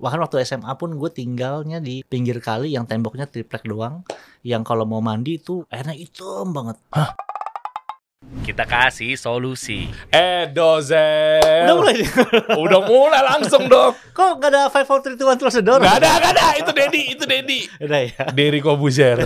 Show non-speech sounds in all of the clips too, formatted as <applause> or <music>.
Bahkan waktu SMA pun gue tinggalnya di pinggir kali yang temboknya triplek doang. Yang kalau mau mandi tuh airnya hitam banget. Kita kasih solusi. Edozel. Udah mulai <laughs> Udah mulai langsung dong. Kok gak ada 5, 4, 3, 2, 1 close the door? Gak ada, gak ada. Itu Dedi, itu Dedi. Udah ya. Derry Kobuzer.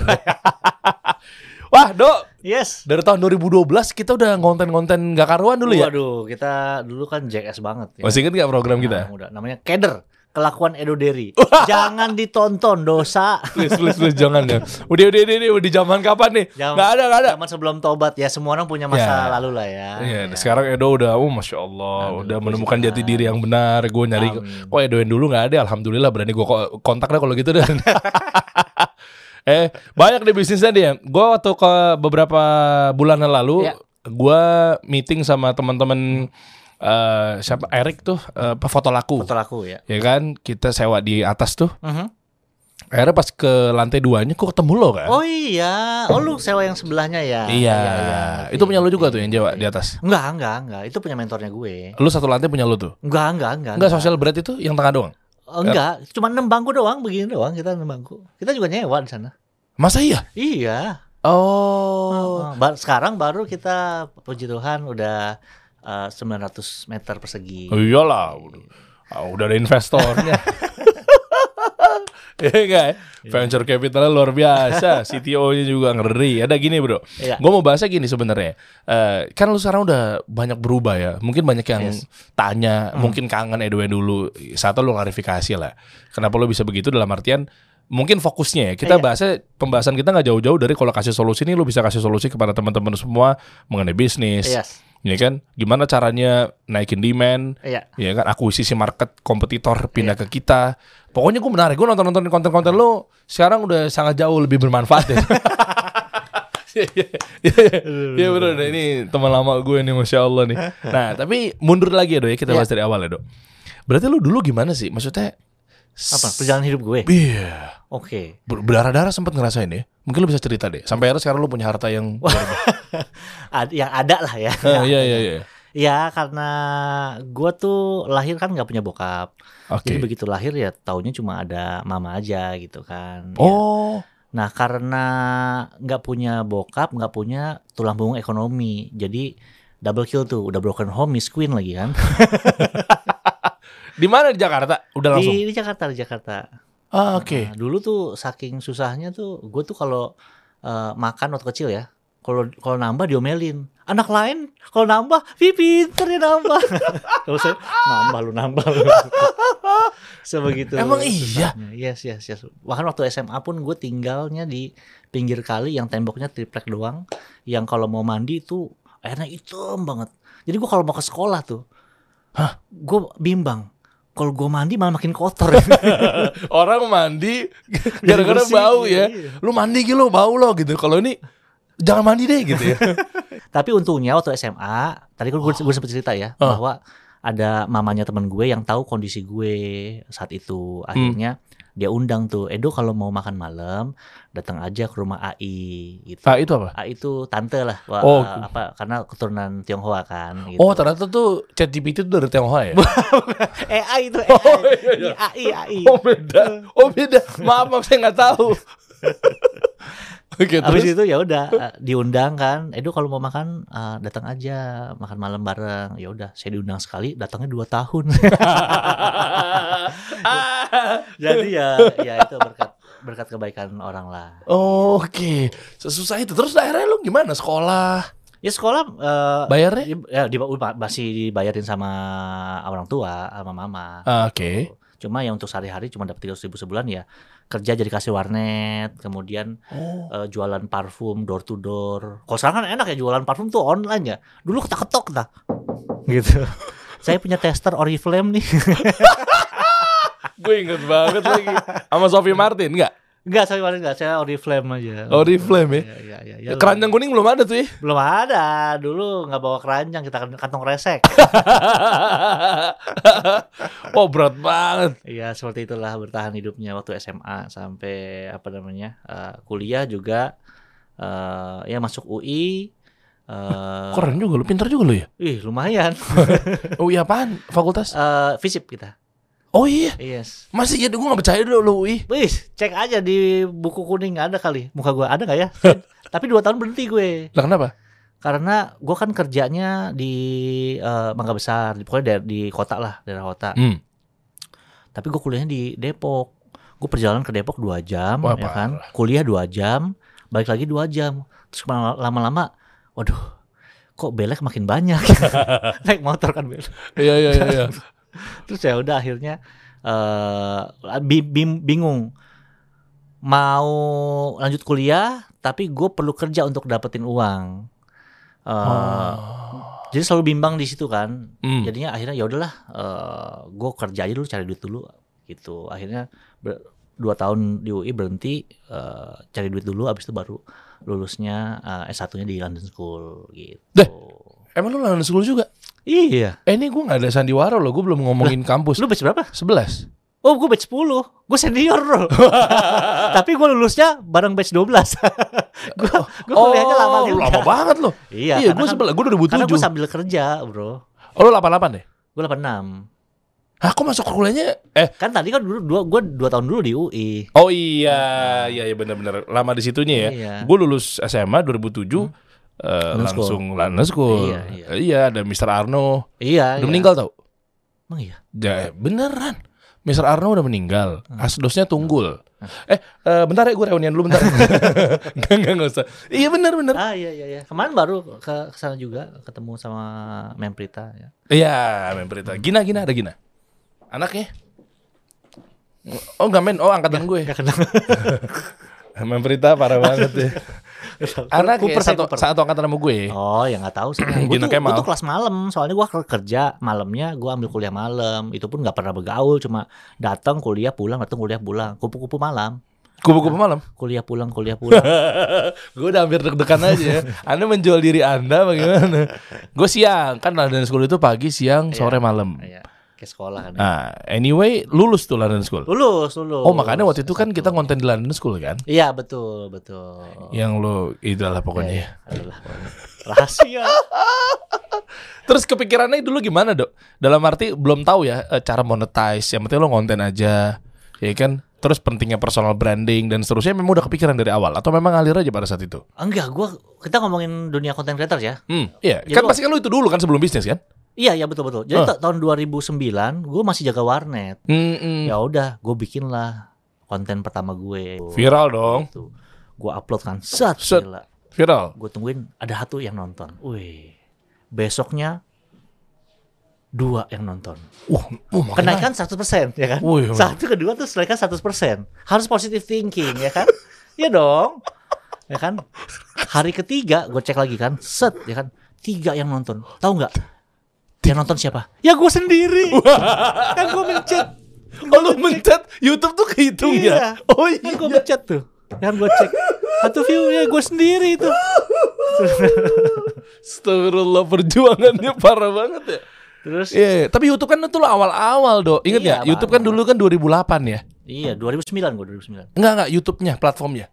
<laughs> Wah, Dok. Yes. Dari tahun 2012 kita udah ngonten-ngonten gak karuan dulu ya? Waduh, kita dulu kan jackass banget ya. Masih inget gak program kita? Nah, udah. Namanya Keder. Kelakuan Edo Deri. <laughs> Jangan ditonton dosa. Please, please, please, jangan ya. Udah, udah, udah, udah, udah di zaman kapan nih? Zaman- Gak ada, gak ada. Zaman sebelum tobat ya semua orang punya masa Ya. lalu lah ya. Iya, Ya. sekarang Edo udah, oh masya Allah, Aduh, udah menemukan jati diri yang benar. Gue nyari, Amin. kok Edo yang dulu nggak ada, alhamdulillah berani gue kontak dah kalau gitu dan. <laughs> eh banyak deh bisnisnya dia. Gue waktu ke beberapa bulan lalu, Ya. gue meeting sama teman-teman eh siapa Erik tuh, eh, foto laku, Betul aku ya. ya kan? Kita sewa di atas tuh. Mhm. Akhirnya pas ke lantai duanya, kok ketemu lo kan? Oh iya, oh lu sewa yang sebelahnya ya? iya, ngerti, itu punya lo juga tuh yang Jawa di atas. Enggak, enggak, enggak. Itu punya mentornya gue. Lu satu lantai punya lo tuh. Enggak, enggak, enggak. Enggak social bread itu yang tengah doang. Oh, enggak, cuma enam bangku doang, begini doang kita enam bangku. Kita juga nyewa di sana. Masa iya? Iya. Oh. Sekarang baru kita puji Tuhan udah eh, 900 meter persegi. Oh iyalah. Udah, ah, udah ada investornya. <laughs> Iya ya? Venture capitalnya luar biasa. CTO-nya juga ngeri. Ada gini bro. Iya. Gue mau bahasnya gini sebenarnya. Eh, kan lu sekarang udah banyak berubah ya. Mungkin banyak yang Yes. tanya. Mungkin kangen Edwin dulu. Satu lu klarifikasi lah. Kenapa lu bisa begitu dalam artian mungkin fokusnya ya. Kita Iya. bahasnya pembahasan kita nggak jauh-jauh dari kalau kasih solusi nih lu bisa kasih solusi kepada teman-teman semua mengenai bisnis Yes. ya kan? Gimana caranya naikin demand Iya. ya kan? Akuisisi market kompetitor pindah ke kita. Pokoknya gue menarik. Gue nonton nonton konten-konten lo sekarang udah sangat jauh lebih bermanfaat ya <laughs> Iya, iya, iya, deh. ini teman lama gue nih masya Allah nih. <laughs> Nah tapi mundur lagi ya dok ya. Kita Iya. bahas dari awal ya dok. Berarti lu dulu gimana sih? Maksudnya Apa? Perjalanan hidup gue. iya Oke. Ber- berdarah-darah sempat ngerasain ya mungkin lu bisa cerita deh sampai akhirnya sekarang lu punya harta yang <laughs> yang ada lah ya. Eh, iya iya iya Ya karena gue tuh lahir kan nggak punya bokap. oke Jadi begitu lahir ya taunya cuma ada mama aja gitu kan. Ya. oh Nah karena nggak punya bokap, nggak punya tulang punggung ekonomi, jadi double kill tuh, udah broken home, miss queen lagi kan. <laughs> di mana di Jakarta udah langsung di, di Jakarta, di Jakarta. ah, oke Nah, dulu tuh saking susahnya tuh, gue tuh kalau eh, makan waktu kecil ya, kalau kalau nambah diomelin. Anak lain kalau nambah, "Ih, pinter ya nambah." <laughs> Kalau saya nambah lu nambah lu. <laughs> Sebegitu. Emang iya? Yes, yes, yes. Bahkan waktu SMA pun gue tinggalnya di pinggir kali yang temboknya triplek doang, yang kalau mau mandi tuh airnya hitam banget. Jadi gue kalau mau ke sekolah tuh, Hah? gue bimbang. Kalau gue mandi malah makin kotor. <laughs> orang mandi gara-gara bau iya, ya. iya. Lu mandi gitu bau lo gitu. Kalau ini jangan mandi deh gitu ya. <laughs> Tapi untungnya waktu SMA, tadi kan gue, gue sempat cerita ya Oh. bahwa ada mamanya teman gue yang tahu kondisi gue saat itu. Akhirnya dia undang tuh, Edo kalau mau makan malam datang aja ke rumah AI gitu. ah itu apa? AI itu tante lah, wah, Oh. apa karena keturunan Tionghoa kan. Gitu. Oh ternyata tuh ChatGPT itu dari Tionghoa ya? <laughs> AI itu AI, Oh, iya, iya. AI, AI. oh beda. Oh beda. Maaf maaf saya nggak tahu. <laughs> Oke Habis terus. itu ya udah eh, diundang kan, Edo kalau mau makan eh, datang aja makan malam bareng. Ya udah, saya diundang sekali, datangnya dua tahun. <laughs> Jadi ya ya itu berkat berkat kebaikan orang lah. Oke, sesusah itu. Terus akhirnya lu gimana sekolah? Ya sekolah eh, Bayarnya? ya di, masih dibayarin sama orang tua sama mama. Ah, Oke. Cuma ya untuk sehari-hari cuma dapat tiga ribu sebulan ya kerja jadi kasir warnet, kemudian Oh. eh, jualan parfum door to door. Kalau sekarang kan enak ya jualan parfum tuh online ya. Dulu ketak-ketok dah. Gitu. Saya punya tester Oriflame nih. <laughs> Gue inget banget lagi. Sama Sophie Martin enggak? Enggak, saya kemarin enggak, saya Oriflame aja. Oriflame ya. Iya, iya, iya, iya. Keranjang kuning belum ada tuh ya. belum ada. Dulu nggak bawa keranjang, kita kan kantong resek. <laughs> oh berat banget. Iya, seperti itulah bertahan hidupnya waktu SMA sampai apa namanya? eh, kuliah juga eh ya masuk UI eh Keren juga lu, pintar juga lu ya. ih lumayan. <laughs> Oh iya apaan? Fakultas? Eh FISIP kita. Oh iya, Yes. masih ya gue gak percaya dulu lu UI. Wih, cek aja di buku kuning ada kali. Muka gue ada nggak ya? <laughs> Tapi dua tahun berhenti gue. Lah kenapa? Karena gue kan kerjanya di eh, Mangga Besar, di- pokoknya daer- di kota lah, daerah kota. Hmm. Tapi gue kuliahnya di Depok. Gue perjalanan ke Depok dua jam, Wah, ya kan? parah. Kuliah dua jam, balik lagi dua jam. Terus lama- lama-lama, waduh, kok belek makin banyak. <laughs> <laughs> Naik motor kan belek. Iya iya iya. <laughs> Terus ya udah akhirnya eh bim- bingung mau lanjut kuliah, tapi gue perlu kerja untuk dapetin uang. Eh, Jadi selalu bimbang di situ kan. Hmm. Jadinya akhirnya ya udahlah, gue kerja aja dulu, cari duit dulu gitu. Akhirnya dua tahun di UI berhenti, eh, cari duit dulu, abis itu baru lulusnya eh, S1-nya di London School gitu. Deh. Emang lu London School juga? Iya. Eh ini gue gak ada sandiwara loh, gue belum ngomongin kampus. Lu batch berapa? 11. Oh, gue batch 10. Gue senior, bro. <laughs> Tapi gue lulusnya bareng batch 12. gue gue kuliahnya lama juga. Oh, lama banget loh. Iya, Iya, gue kan- sebelah, gue Karena gue 2007. sambil kerja, bro. Oh, lu 88 deh? Gue 86. Hah, kok masuk kuliahnya? Eh, Kan tadi kan dulu dua gue dua tahun dulu di UI. oh iya, iya, iya benar-benar lama di situnya ya. Iya. Gue lulus SMA 2007, eh, School. langsung London School. Iya, iya. Iya, ada Mr. Arno. Iya. Udah iya. meninggal tau? Emang iya. Ya, beneran. Mr. Arno udah meninggal. Hmm. Asdosnya tunggul. Eh, eh, bentar ya gue reunian dulu bentar. <laughs> Enggak, enggak, enggak usah. Iya bener bener. Ah iya iya iya. Kemarin baru ke sana juga ketemu sama Memprita ya. Iya, main berita. Gina, Gina, ada Gina. Anaknya? Oh enggak men, oh angkatan gue. Gak kenal. <laughs> Main berita parah banget ya. <laughs> Anaknya Cooper, satu, Cooper. satu angkatan sama gue. Oh ya nggak tahu sih. <clears throat> Gue Gina tuh, gua tuh kelas malam. Soalnya gue kerja malamnya. Gue ambil kuliah malam. Itu pun nggak pernah bergaul. Cuma datang kuliah pulang, datang kuliah pulang. Kupu-kupu malam. Kupu-kupu malam. Kuliah pulang, kuliah pulang. <laughs> gue udah hampir deg-degan aja ya. Anda menjual diri Anda bagaimana? <laughs> gue siang, kan London School itu pagi, siang, sore, malam. Iya. Kayak sekolah kan. Nah, anyway, lulus tuh London School. Lulus, lulus. Oh, makanya waktu itu kan kita konten di London School kan? Iya betul betul. Yang lo itulah pokoknya. Iya, adalah pokoknya. rahasia. <laughs> Terus kepikirannya dulu gimana dok? Dalam arti belum tahu ya eh, cara monetize. Yang penting lo konten aja, ya kan? Terus pentingnya personal branding dan seterusnya memang udah kepikiran dari awal atau memang ngalir aja pada saat itu? Enggak, gua kita ngomongin dunia content creator ya. Hmm, iya. Jadi kan lo- pasti kan lo itu dulu kan sebelum bisnis kan? Iya, iya betul betul. Jadi ta- tahun 2009 gue masih jaga warnet. Hmm, hmm. Ya udah, gue bikin lah konten pertama gue. Viral dong. Gitu. Gue upload kan, set, Set. gila. Viral. Gue tungguin ada satu yang nonton. Wih, besoknya dua yang nonton. Uh, uh. Kenaikan 100% ya kan? Wih, wih. Satu kedua tuh kenaikan 100%. Harus positive thinking ya kan? <laughs> Iya dong. Ya kan? Hari ketiga gue cek lagi kan, set ya kan? Tiga yang nonton. Tahu nggak? Yang nonton siapa? Ya gue sendiri. kan gue mencet. Oh lu mencet YouTube tuh kehitung ya? Oh Kan gue iya. mencet tuh. Kan gue cek. Satu view ya gue sendiri itu. <laughs> Astagfirullah perjuangannya parah banget ya. Terus Iya, tapi YouTube kan itu lo awal-awal dok. Ingat Iya, ya? YouTube kan dulu kan 2008 ya. iya 2009 gue 2009. Enggak enggak YouTube-nya, platformnya.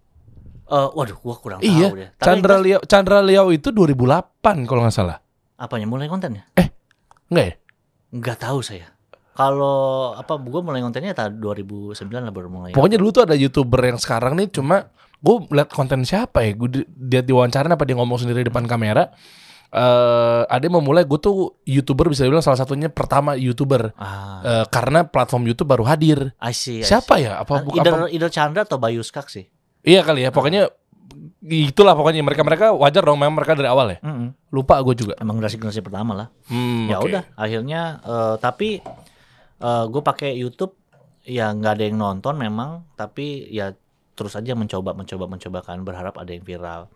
Eh, waduh gue kurang Iya. tahu deh. Tapi Chandra Liao Chandra Liao itu 2008 kalau nggak salah. apanya mulai kontennya? Enggak ya? Nggak tahu saya. Kalau apa gue mulai kontennya tahun 2009 lah baru mulai. Pokoknya dulu tuh ada YouTuber yang sekarang nih cuma gue liat konten siapa ya? Gue di- dia diwawancara apa dia ngomong sendiri di depan kamera. Eh, ada yang memulai gue tuh YouTuber bisa dibilang salah satunya pertama YouTuber Ah, Eh, karena platform YouTube baru hadir. I see. I Siapa see. ya? Apa Ah, bukan? Either Chandra atau Bayu Skak sih. Iya kali ya. Pokoknya itulah pokoknya mereka mereka wajar dong memang mereka dari awal ya. Mm-mm. Lupa gue juga. Emang generasi generasi pertama lah. Hmm, ya oke. udah, akhirnya eh, tapi gue pakai YouTube ya nggak ada yang nonton memang, tapi ya terus aja mencoba mencoba mencoba kan berharap ada yang viral.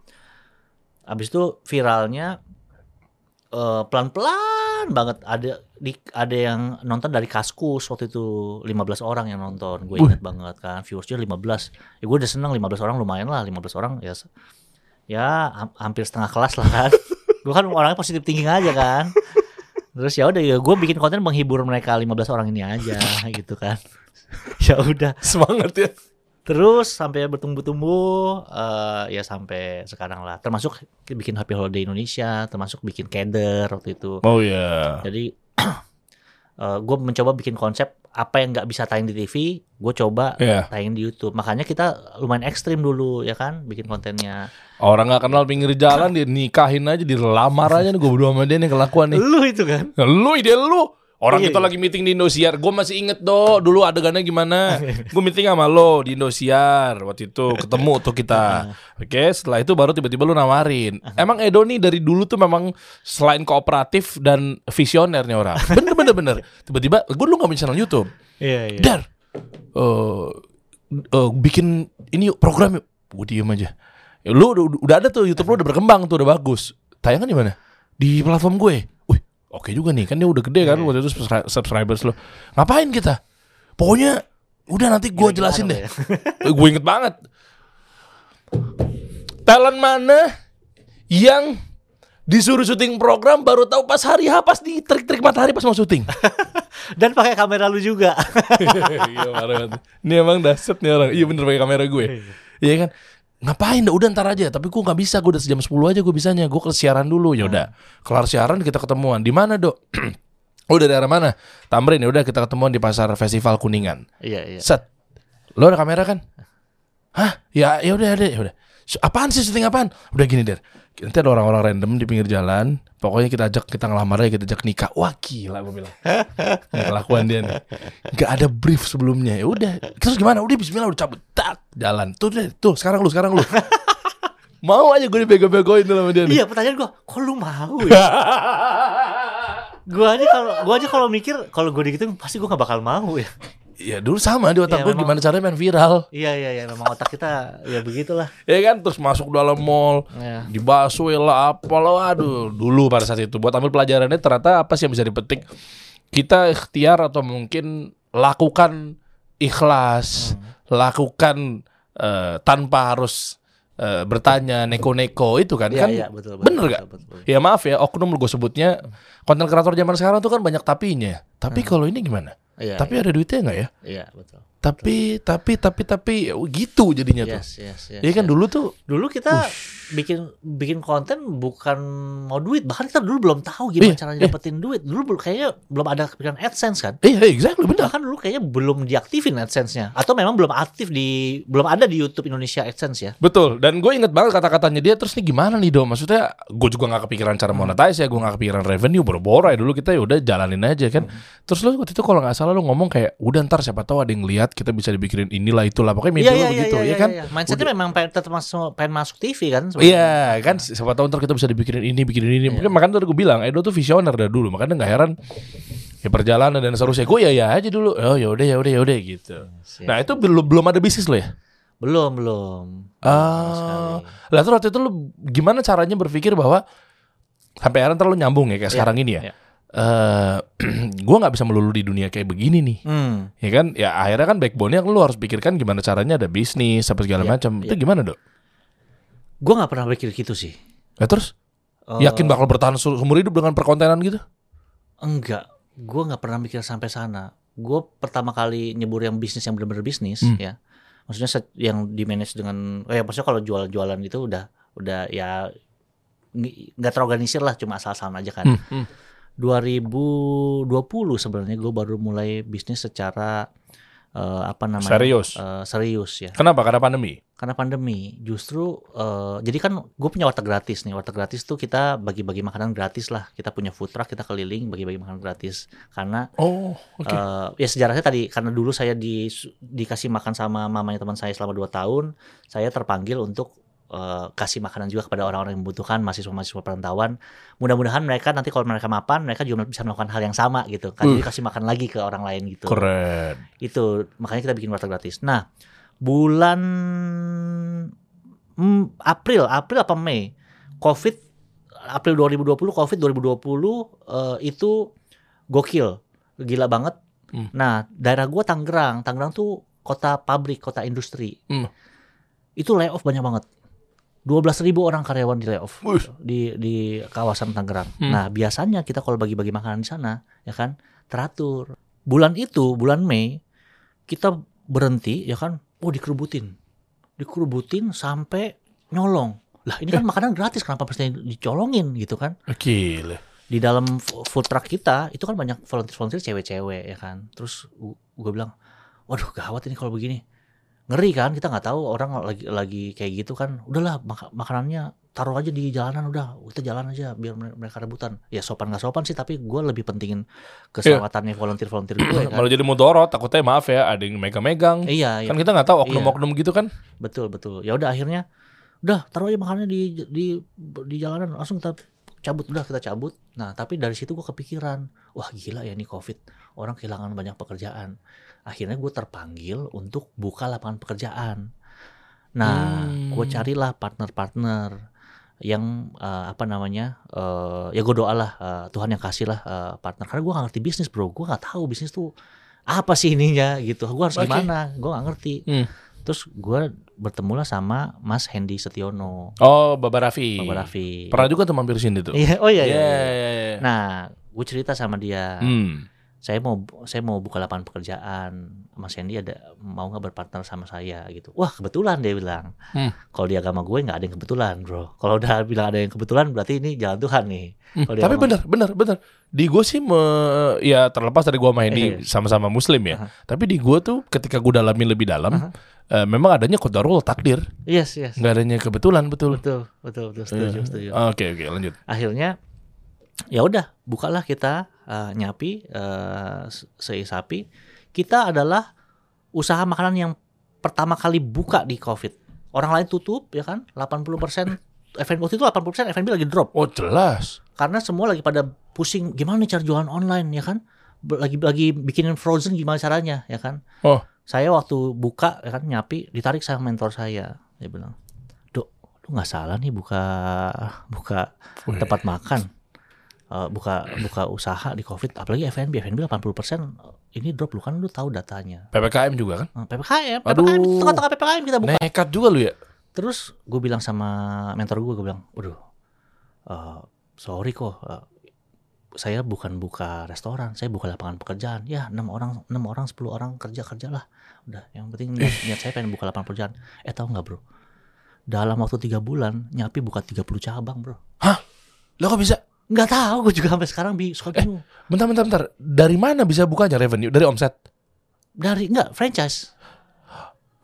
Abis itu viralnya eh, pelan-pelan banget ada di ada yang nonton dari Kaskus waktu itu 15 orang yang nonton. Gue inget banget kan viewersnya 15. Ya gue udah seneng 15 orang lumayan lah 15 orang ya ya ham- hampir setengah kelas lah kan. <laughs> gue kan orangnya positif thinking aja kan. Terus ya udah ya gue bikin konten menghibur mereka 15 orang ini aja gitu kan. <laughs> ya udah Semangat ya. Terus sampai bertumbuh-tumbuh eh, ya sampai sekarang lah. Termasuk bikin Happy Holiday Indonesia, termasuk bikin Keder waktu itu. Oh iya. Jadi gue mencoba bikin konsep apa yang nggak bisa tayang di TV, gue coba Iya. tayang di YouTube. Makanya kita lumayan ekstrim dulu ya kan, bikin kontennya. Orang nggak kenal pinggir jalan dia nikahin aja, dilamar aja nih gue berdua sama dia nih kelakuan nih. Lu itu kan? Lu ide lu. Orang Iya, kita iya. lagi meeting di Indosiar. Gue masih inget do dulu adegannya gimana. <laughs> Gue meeting sama lo di Indosiar waktu itu ketemu tuh kita. <laughs> Oke, setelah itu baru tiba-tiba lu nawarin. Emang Edo nih dari dulu tuh memang selain kooperatif dan visionernya orang. Bener bener bener. <laughs> Tiba-tiba gue dulu nggak punya channel YouTube. Iya iya. Dar, eh eh, bikin ini yuk program yuk. Gue diem aja. Lu udah, udah ada tuh YouTube lu udah berkembang tuh udah bagus. Tayangan di mana? Di platform gue. Oke juga nih kan dia udah gede kan waktu itu subscri- subscribers lu. Ngapain kita? Pokoknya udah nanti gue jelasin deh. ya? <laughs> Eh, gue inget banget. Talent mana yang disuruh syuting program baru tahu pas hari H pas di trik-trik matahari pas mau syuting. <laughs> Dan pakai kamera lu juga. <laughs> iya. Ini emang daset nih orang. Iya bener pakai kamera gue. Iya kan? Ngapain dah udah ntar aja Tapi gue nggak bisa Gue udah sejam 10 aja gue bisanya Gue ke siaran dulu ya udah Kelar siaran kita ketemuan Di mana dok? <clears throat> oh dari daerah mana? Tamrin ya udah kita ketemuan di pasar festival Kuningan Iya iya. Set Lo ada kamera kan? Hah? Ya ya udah ada ya udah. "Sh- Apaan sih syuting apaan? Udah gini der. Nanti ada orang-orang random di pinggir jalan. Pokoknya kita ajak kita ngelamar aja kita ajak nikah. Wah gila gue bilang. Ini kelakuan dia nih. Gak ada brief sebelumnya. Ya udah. Terus gimana? Udah Bismillah udah cabut. Tak jalan. Tuh deh. Tuh sekarang lu sekarang lu. <laughs> Mau aja gue dibego-begoin sama dia nih. Iya pertanyaan gue, kok lu mau ya? <laughs> gue aja kalau gue aja kalau mikir kalau gue digituin pasti gue gak bakal mau ya. Iya dulu sama di otak Iya, gue memang. gimana caranya main viral. Iya iya iya memang otak kita ya begitulah. Ya kan terus masuk dalam mall. Ya. di busway lah apa lah aduh dulu pada saat itu buat ambil pelajarannya ternyata apa sih yang bisa dipetik kita ikhtiar atau mungkin lakukan ikhlas lakukan eh, tanpa harus eh, bertanya neko-neko itu kan Iya kan iya betul betul. bener betul, gak betul, betul. ya maaf ya oknum gue sebutnya konten kreator zaman sekarang tuh kan banyak tapinya tapi kalau ini gimana Iya. tapi ada duitnya nggak ya iya betul. Tapi tapi tapi tapi ya gitu jadinya tuh Yes yes yes. Iya kan yes. dulu tuh Dulu kita bikin bikin konten bukan mau duit, bahkan kita dulu belum tahu gimana Iya, caranya iya. dapetin duit. Dulu kayaknya belum ada pikiran AdSense kan? iya exactly benar Bahkan dulu kayaknya belum diaktifin AdSense-nya atau memang belum aktif di belum ada di YouTube Indonesia AdSense ya. Betul, dan gue inget banget kata-katanya dia terus nih gimana nih dong Maksudnya gue juga gak kepikiran cara monetize ya Gue gak kepikiran revenue, boro-boro ya dulu kita ya udah jalanin aja kan Terus lu waktu itu kalau gak salah lu ngomong kayak Udah ntar siapa tahu ada yang lihat kita bisa dibikinin inilah itulah. Pokoknya mimpi lu begitu ya kan? Mindsetnya memang pengen tetap masuk pengen masuk TV kan? sebenarnya. Iya kan? Siapa tahu ntar kita bisa dibikinin ini, bikinin ini. Mungkin makanya tadi gue bilang Edo tuh visioner dari dulu. Makanya gak heran Ya perjalanan dan seterusnya. Gue ya ya aja dulu. Oh ya udah ya udah ya udah gitu. Nah itu belum belum ada bisnis lo ya? Belum belum. Ah, lah terus waktu itu lu gimana caranya berpikir bahwa sampai akhirnya ntar lu nyambung ya kayak Iya, sekarang ini ya. iya. Eh, <clears throat> gue nggak bisa melulu di dunia kayak begini nih, Hmm. ya kan? Ya akhirnya kan backbone-nya lu harus pikirkan gimana caranya ada bisnis apa segala Iya, macam. iya. Itu gimana dok? Gue nggak pernah berpikir gitu sih. Ya terus Eh, yakin bakal bertahan se- seumur hidup dengan perkontenan gitu? Enggak, gue nggak pernah mikir sampai sana. Gue pertama kali nyebur yang bisnis yang benar-benar bisnis Hmm. ya. Maksudnya yang di manage dengan, eh maksudnya kalau jual-jualan itu udah udah ya nggak terorganisir lah, cuma asal-asalan aja kan. Hmm, hmm. 2020 sebenarnya gue baru mulai bisnis secara eh, apa namanya Serius? Eh, serius ya. Kenapa? Karena pandemi. Karena pandemi, justru eh, jadi kan gue punya warteg gratis nih. Warteg gratis tuh kita bagi-bagi makanan gratis lah. Kita punya food truck, kita keliling bagi-bagi makanan gratis. Karena Oh, oke. eh, ya sejarahnya tadi karena dulu saya di, dikasih makan sama mamanya teman saya selama 2 tahun, saya terpanggil untuk eh, kasih makanan juga kepada orang-orang yang membutuhkan mahasiswa-mahasiswa perantauan. Mudah-mudahan mereka nanti kalau mereka mapan, mereka juga bisa melakukan hal yang sama gitu. Kan Uh. jadi kasih makan lagi ke orang lain gitu Keren. itu makanya kita bikin warteg gratis nah bulan mm, April April apa Mei COVID April 2020 COVID 2020 eh, itu gokil gila banget Hmm. nah daerah gua Tangerang Tangerang tuh kota pabrik kota industri Hmm. itu layoff banyak banget 12.000 ribu orang karyawan di layoff Wih. di di kawasan Tangerang. Hmm. Nah biasanya kita kalau bagi-bagi makanan di sana ya kan teratur. Bulan itu bulan Mei kita berhenti ya kan, oh dikerubutin, dikerubutin sampai nyolong. Lah ini kan makanan gratis kenapa mesti dicolongin gitu kan? Gila. di dalam food truck kita itu kan banyak volunteer-volunteer cewek-cewek ya kan. Terus gue bilang, waduh gawat ini kalau begini. Ngeri kan kita nggak tahu orang lagi lagi kayak gitu kan. Udahlah mak- makanannya taruh aja di jalanan udah kita jalan aja biar mere- mereka rebutan. Ya sopan nggak sopan sih tapi gue lebih pentingin keselamatannya volunteer-volunteer gue <clears throat> kan. Malah jadi mudorot, takutnya maaf ya, ada yang megang-megang. Iya, iya. Kan kita nggak tahu oknum-oknum gitu kan. Betul betul. Ya udah akhirnya udah taruh aja makanannya di di di jalanan langsung kita cabut udah kita cabut. Nah tapi dari situ gue kepikiran wah gila ya ini covid orang kehilangan banyak pekerjaan. Akhirnya gue terpanggil untuk buka lapangan pekerjaan. Nah Hmm. gue carilah partner-partner yang eh, apa namanya eh, ya gue doalah eh, Tuhan yang kasih lah eh, partner karena gue gak ngerti bisnis bro gue nggak tahu bisnis tuh apa sih ininya gitu gue harus Oke. gimana gue nggak ngerti Hmm. Terus gue bertemulah sama Mas Hendy Setiono, Oh, Baba Raffi. Baba Raffi. Pernah juga tuh mampir sini tuh. Iya, oh iya, iya. Iya, iya. iya, iya. Nah, gue cerita sama dia, Hmm. Saya mau saya mau buka lapangan pekerjaan, Mas Hendy ada mau nggak berpartner sama saya gitu. Wah kebetulan dia bilang. Hmm. Kalau di agama gue nggak ada yang kebetulan, bro. Kalau udah bilang ada yang kebetulan, berarti ini jalan Tuhan nih. Hmm, Tapi agama- bener, bener, bener. Di gue sih, me- ya terlepas dari gue main Eh. di sama-sama Muslim ya. Aha. Tapi di gue tuh ketika gue dalamin lebih dalam, Aha. eh, memang adanya kodarul takdir, Yes, yes. nggak adanya kebetulan betul. Betul, betul, betul. Setuju, Iya. setuju. Oke, oke, lanjut. akhirnya ya udah bukalah kita eh, nyapi eh, se- seisapi kita adalah usaha makanan yang pertama kali buka di covid. Orang lain tutup ya kan? 80% F&B waktu itu 80% F&B lagi drop. Oh jelas. karena semua lagi pada pusing gimana nih cara jualan online ya kan? Lagi lagi bikinin frozen gimana caranya ya kan? Oh. saya waktu buka ya kan nyapi ditarik sama mentor saya. Dia bilang dok lu nggak salah nih buka buka Wih. tempat makan Eh, buka buka usaha di covid apalagi F&B F&B 80% ini drop. Lu kan lu tahu datanya. PPKM juga kan? Eh, PPKM Aduh. PPKM tengah-tengah PPKM kita buka. Nekat juga lu ya. terus gue bilang sama mentor gue gue bilang waduh eh, sorry kok eh, saya bukan buka restoran saya buka lapangan pekerjaan. Ya enam orang enam orang 10 orang kerja kerjalah. Udah yang penting niat, <laughs> niat saya pengen buka lapangan pekerjaan. Eh tahu nggak bro? Dalam waktu tiga bulan nyapi buka 30 cabang bro. Lo kok bisa? Nggak tahu gue juga sampai sekarang bi suka bingung Bentar, bentar, bentar. Dari mana bisa bukanya revenue? Dari omset? dari nggak franchise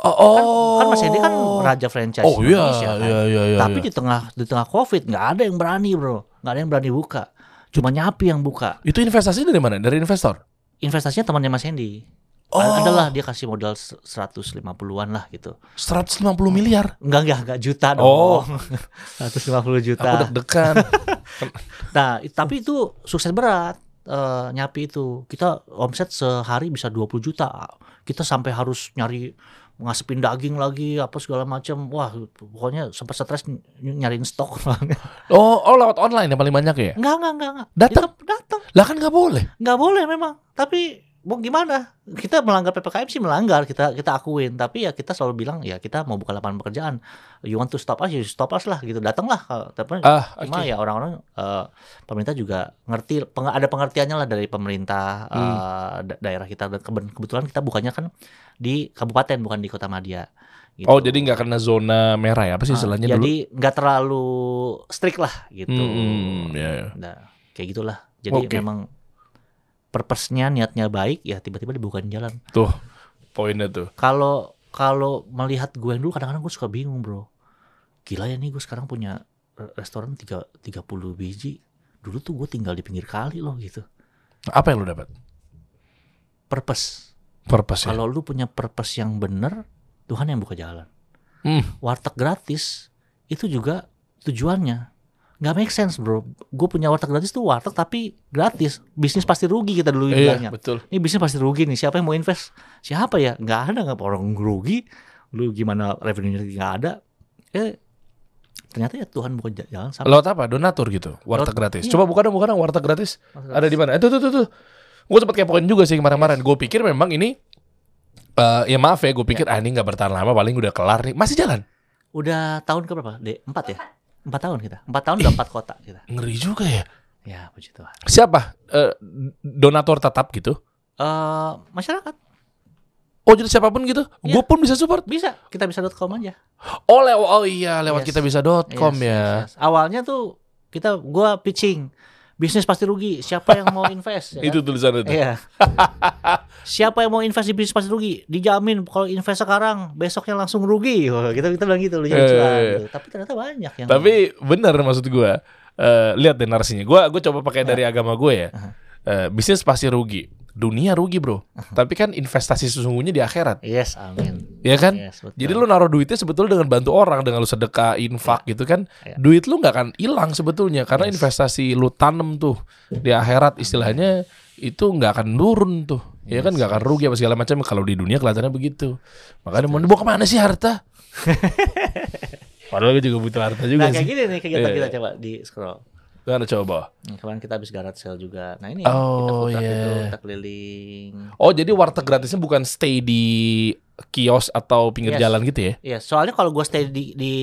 Oh, kan, kan Mas Hendy kan raja franchise Oh iya, Indonesia kan. iya, iya, iya. tapi iya. di tengah di tengah covid nggak ada yang berani bro nggak ada yang berani buka cuma nyapi yang buka Itu investasi dari mana? Dari investor? investasinya temannya Mas Hendy Oh. adalah dia kasih modal 150-an lah gitu 150 miliar. enggak enggak enggak juta Oh. <laughs> dong 150 juta Aku deg-degan. <laughs> nah tapi itu sukses berat eh, nyapi itu kita omset sehari bisa 20 juta kita sampai harus nyari ngasepin daging lagi apa segala macam wah pokoknya sempat stres ny- nyariin stok <laughs> oh, oh lewat online yang paling banyak ya? enggak enggak enggak Datang? Datang Lah kan nggak boleh. nggak boleh memang tapi mau gimana kita melanggar ppkm sih melanggar kita kita akuin tapi ya kita selalu bilang ya kita mau buka lapangan pekerjaan you want to stop us you stop us lah gitu datanglah Kalau- tapi Ah, cuma oke. ya orang-orang eh, pemerintah juga ngerti peng- ada pengertiannya lah dari pemerintah Hmm. eh, da- daerah kita dan kebetulan kita bukannya kan di kabupaten bukan di kota Madia gitu. Oh, jadi nggak kena zona merah ya? Apa sih Ah, istilahnya dulu? jadi nggak terlalu strict lah gitu Hmm, ya, ya. Nah, kayak gitulah jadi Oke. memang purpose-nya niatnya baik ya tiba-tiba dibukain jalan Tuh, poinnya tuh. kalau kalau melihat gue yang dulu kadang-kadang gue suka bingung bro gila ya nih gue sekarang punya re- restoran tiga 30 biji dulu tuh gue tinggal di pinggir kali loh gitu Apa yang lu dapat? purpose Purpose ya? kalau lu punya purpose yang bener Tuhan yang buka jalan Hmm. warteg gratis itu juga tujuannya nggak make sense bro gue punya warteg gratis tuh warteg tapi gratis bisnis pasti rugi kita dulu Iya, bilangnya betul. ini bisnis pasti rugi nih siapa yang mau invest siapa ya nggak ada nggak orang rugi lu gimana revenue-nya nggak ada eh ternyata ya Tuhan buka j- jalan sama Lewat apa? Donatur gitu. Warteg Lewat- gratis. iya. Coba buka dong, buka dong warteg gratis. Ada di mana? Eh, tuh, tuh, tuh, tuh. Gue sempat kepoin juga sih kemarin-kemarin. Gue pikir memang ini eh ya maaf ya, gue pikir ah ini nggak bertahan lama, paling udah kelar nih. Masih jalan. udah tahun ke berapa deh empat ya empat tahun kita empat tahun udah empat kota kita Ngeri juga ya. ya puji Tuhan Siapa? Eh, donatur tetap gitu? eh masyarakat Oh jadi siapa pun gitu? Iya. Gue pun bisa support. bisa kita bisa.com aja Oh, lew oh iya lewat Yes. kitabisa.com Yes, ya. yes, yes. awalnya tuh kita gua pitching bisnis pasti rugi. Siapa yang mau invest? ya <laughs> kan? Itu tulisan itu. Iya. <laughs> Siapa yang mau invest di bisnis pasti rugi? Dijamin kalau invest sekarang besoknya langsung rugi. Wah, kita kita bilang gitu loh Eh, cuan, eh, gitu. Tapi ternyata banyak yang Tapi benar maksud gue. Eh, lihat deh narasinya. Gue gue coba pakai dari agama gue ya. Eh, bisnis pasti rugi. Dunia rugi bro. Tapi kan investasi sesungguhnya di akhirat. Yes, amin. Ya kan? Yes, betul. Jadi lu naruh duitnya sebetulnya dengan bantu orang, dengan lu sedekah, infak gitu kan, Iya. duit lu nggak akan hilang sebetulnya karena investasi lu tanam tuh di akhirat istilahnya itu nggak akan turun tuh, ya kan nggak akan rugi apa segala macam kalau di dunia kelihatannya begitu. Makanya mau dibawa ke mana sih harta? <laughs> Padahal gue juga butuh harta juga Nah, kayak sih. gini nih kegiatan Iya, kita iya. coba di scroll. Gimana coba? Hmm, Kemarin kita habis garage sale juga. Nah, ini Oh, kita iya. itu, kita keliling. Oh jadi warteg gratisnya bukan stay di kios atau pinggir Yes. jalan gitu ya? Iya, soalnya kalau gue stay di, di